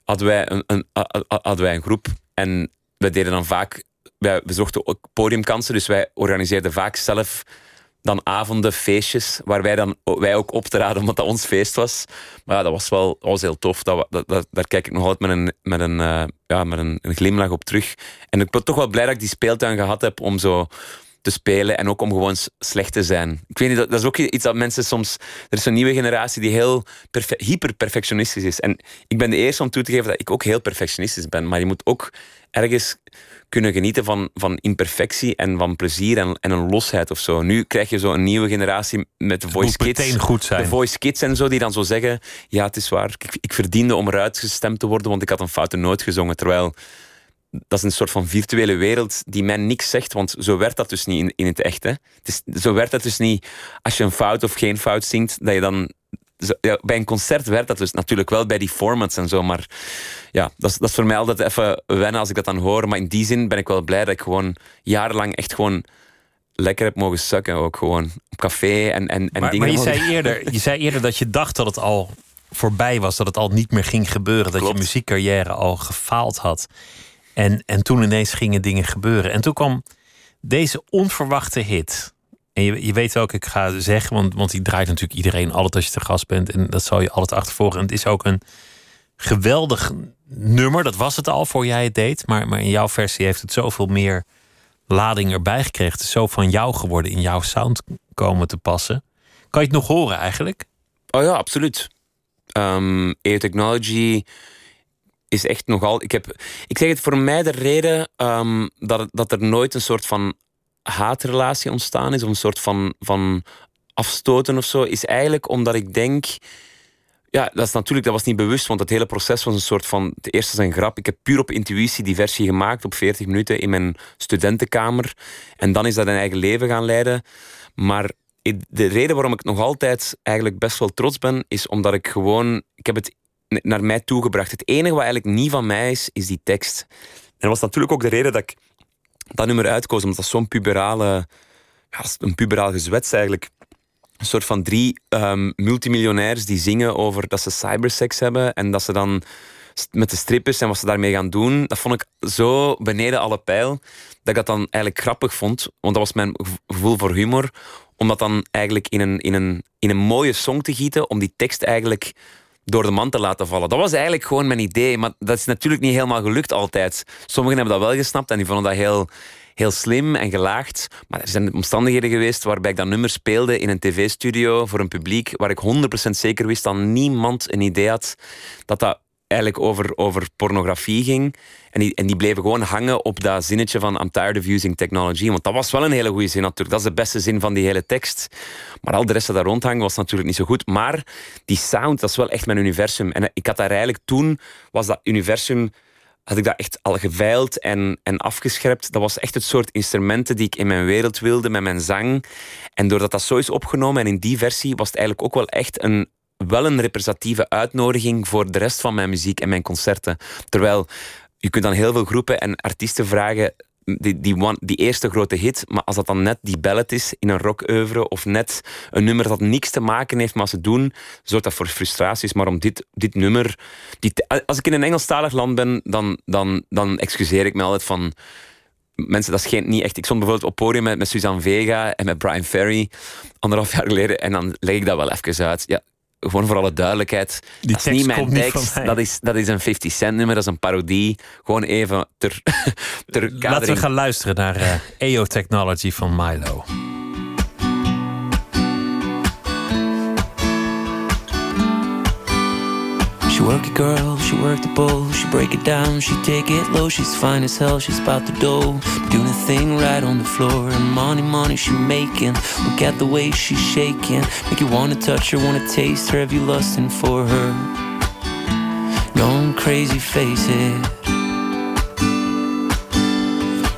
hadden wij een, een, hadden wij een groep. En we deden dan vaak... Wij, we zochten ook podiumkansen, dus wij organiseerden vaak zelf dan avonden, feestjes, waar wij dan wij ook optraden omdat dat ons feest was. Maar ja, dat was wel dat was heel tof. Dat, dat, daar kijk ik nog altijd met een, met, een, uh, ja, met een, een, glimlach op terug. En ik ben toch wel blij dat ik die speeltuin gehad heb om zo te spelen en ook om gewoon slecht te zijn. Ik weet niet, dat, dat is ook iets dat mensen soms... Er is een nieuwe generatie die heel hyper-perfectionistisch is. En ik ben de eerste om toe te geven dat ik ook heel perfectionistisch ben. Maar je moet ook ergens kunnen genieten van, van imperfectie en van plezier en, en een losheid of zo. Nu krijg je zo een nieuwe generatie met de voice kids. Goed zijn. De voice kids en zo, die dan zo zeggen: Ja, het is waar, ik, ik verdiende om eruit gestemd te worden, want ik had een foute noot gezongen. Terwijl dat is een soort van virtuele wereld die mij niks zegt, want zo werkt dat dus niet in, in het echt. Hè. Het is, zo werkt dat dus niet als je een fout of geen fout zingt, dat je dan ja, bij een concert werkt dat dus natuurlijk wel bij die formats en zo. Maar ja, dat is, dat is voor mij altijd even wennen als ik dat dan hoor. Maar in die zin ben ik wel blij dat ik gewoon jarenlang echt gewoon lekker heb mogen sukken ook gewoon. Op café en, en, en maar, dingen. Maar je zei, eerder, je zei eerder dat je dacht dat het al voorbij was. Dat het al niet meer ging gebeuren. Dat Klopt. je muziekcarrière al gefaald had. En, en toen ineens gingen dingen gebeuren. En toen kwam deze onverwachte hit. En je, je weet welke ik ga zeggen. Want, want die draait natuurlijk iedereen altijd als je te gast bent. En dat zal je altijd achtervolgen. En het is ook een geweldig nummer. Dat was het al voor jij het deed. Maar, maar in jouw versie heeft het zoveel meer lading erbij gekregen. Het is zo van jou geworden. In jouw sound komen te passen. Kan je het nog horen eigenlijk? Oh ja, absoluut. Air Technology is echt nogal. Ik, heb, ik zeg het voor mij de reden ehm, dat, dat er nooit een soort van haatrelatie ontstaan is, of een soort van, van afstoten of zo, is eigenlijk omdat ik denk. Ja, dat is natuurlijk, dat was niet bewust, want het hele proces was een soort van. Het eerste is een grap. Ik heb puur op intuïtie die versie gemaakt op 40 minuten in mijn studentenkamer. En dan is dat een eigen leven gaan leiden. Maar de reden waarom ik nog altijd eigenlijk best wel trots ben, is omdat ik gewoon. Ik heb het naar mij toegebracht. Het enige wat eigenlijk niet van mij is, is die tekst. En dat was natuurlijk ook de reden dat ik dat nummer uitkoos, omdat dat zo'n puberale. Ja, een puberaal gezwets eigenlijk. Een soort van drie ehm, multimiljonairs die zingen over dat ze cybersex hebben en dat ze dan met de strippers en wat ze daarmee gaan doen. Dat vond ik zo beneden alle pijl dat ik dat dan eigenlijk grappig vond. Want dat was mijn gev- gevoel voor humor. Om dat dan eigenlijk in een, in een, in een mooie song te gieten. Om die tekst eigenlijk door de man te laten vallen. Dat was eigenlijk gewoon mijn idee. Maar dat is natuurlijk niet helemaal gelukt altijd. Sommigen hebben dat wel gesnapt en die vonden dat heel, heel slim en gelaagd. Maar er zijn omstandigheden geweest waarbij ik dat nummer speelde in een tv-studio voor een publiek waar ik 100% zeker wist dat niemand een idee had dat dat eigenlijk over, over pornografie ging. En die, en die bleven gewoon hangen op dat zinnetje van I'm tired of using technology. Want dat was wel een hele goede zin natuurlijk. Dat is de beste zin van die hele tekst. Maar al de rest dat daar rondhangen was natuurlijk niet zo goed. Maar die sound, dat is wel echt mijn universum. En ik had daar eigenlijk toen, was dat universum had ik dat echt al geveild en, en afgescherpt. Dat was echt het soort instrumenten die ik in mijn wereld wilde met mijn zang. En doordat dat zo is opgenomen en in die versie was het eigenlijk ook wel echt een, wel een representatieve uitnodiging voor de rest van mijn muziek en mijn concerten. Terwijl je kunt dan heel veel groepen en artiesten vragen. Die, die, die eerste grote hit, maar als dat dan net die ballad is in een rockoeuvre of net een nummer dat niks te maken heeft met wat ze doen, zorgt dat voor frustraties. Maar om dit, dit nummer, als ik in een Engelstalig land ben, dan, dan, dan excuseer ik me altijd van mensen, dat schijnt niet echt. Ik stond bijvoorbeeld op podium met, met Suzanne Vega en met Brian Ferry anderhalf jaar geleden en dan leg ik dat wel even uit. Ja, gewoon voor alle duidelijkheid. Die dat is tekst niet mijn niet tekst, dat, is, dat is een 50 cent nummer, dat is een parodie. Gewoon even ter, ter Laten we gaan luisteren naar eh EO Technology van Milo. She work it, girl, she work the bowl, she break it down, she take it low, she's fine as hell, she's about the dough, doing a thing right on the floor, and money, money she making. Look at the way she's shaking, make you wanna touch her, wanna taste her, have you lusting for her? Going crazy, face it.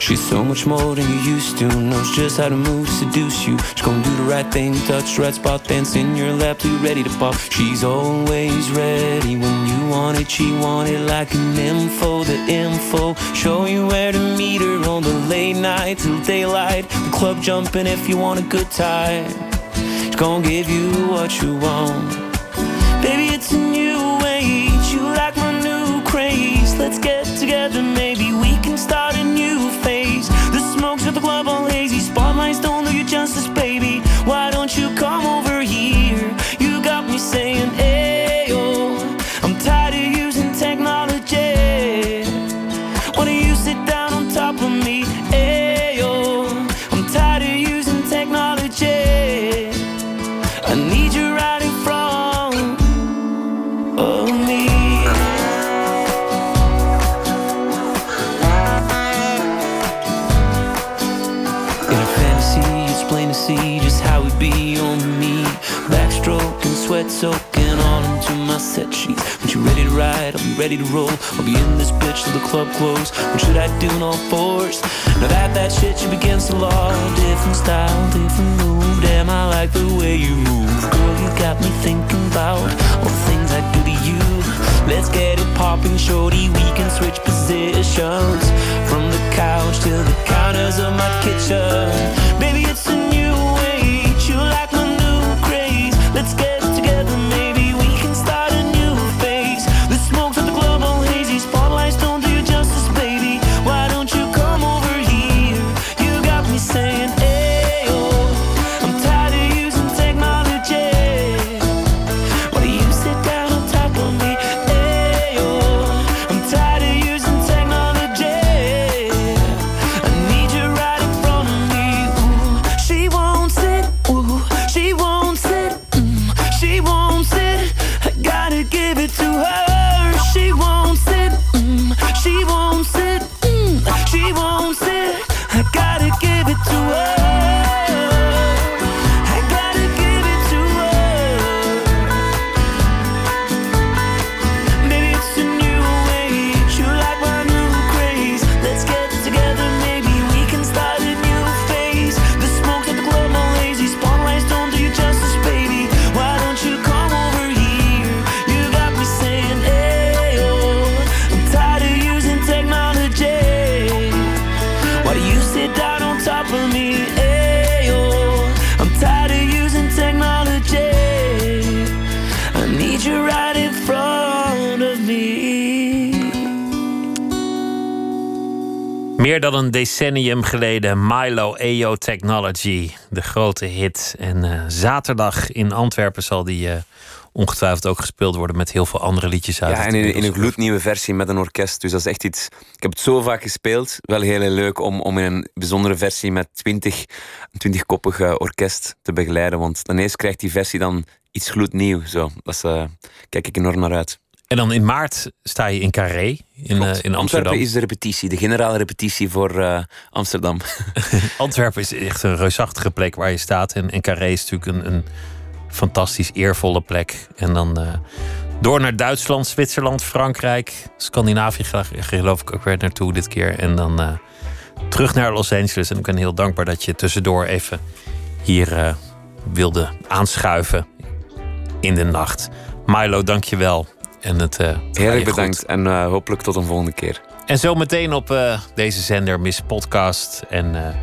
She's so much more than you used to. Knows just how to move, seduce you. She's gonna do the right thing, touch the right spot, dance in your lap you're ready to pop. She's always ready when you want it. She want it like an info, the info. Show you where to meet her on the late night till daylight. The club jumping if you want a good time. She's gonna give you what you want. Baby, it's a new age. You like my new craze. Let's get into my set sheets. When you ready to ride, I'll be ready to roll. I'll be in this bitch till the club close. What should I do in all fours? Now that that shit you against to law. Different style, different move. Damn, I like the way you move. Girl, you got me thinking about all the things I do to you. Let's get it popping, shorty. We can switch positions from the couch to the counters of my kitchen. Baby, Meer dan een decennium geleden Milo EO Technology, de grote hit. En uh, zaterdag in Antwerpen zal die uh, ongetwijfeld ook gespeeld worden met heel veel andere liedjes uit. Ja, en in, in, een gloednieuwe versie met een orkest. Dus dat is echt iets. Ik heb het zo vaak gespeeld. Wel heel, heel leuk om, om in een bijzondere versie met 20, een 20-koppig orkest te begeleiden. Want dan eens krijgt die versie dan iets gloednieuw. Zo. Dat uh, kijk ik enorm naar uit. En dan in maart sta je in Carré in, uh, in Amsterdam. Antwerpen is de repetitie, de generale repetitie voor uh, Amsterdam. Antwerpen is echt een reusachtige plek waar je staat. En, en Carré is natuurlijk een, een fantastisch eervolle plek. En dan uh, door naar Duitsland, Zwitserland, Frankrijk, Scandinavië geloof ik ook weer naartoe dit keer. En dan terug naar Los Angeles. En ik ben heel dankbaar dat je tussendoor even hier wilde aanschuiven in de nacht. Milo, dank je wel. En het, uh, Heerlijk bedankt en uh, hopelijk tot een volgende keer. En zo meteen op uh, deze zender Miss Podcast en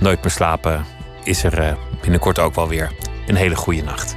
Nooit meer slapen is er binnenkort ook wel weer een hele goede nacht.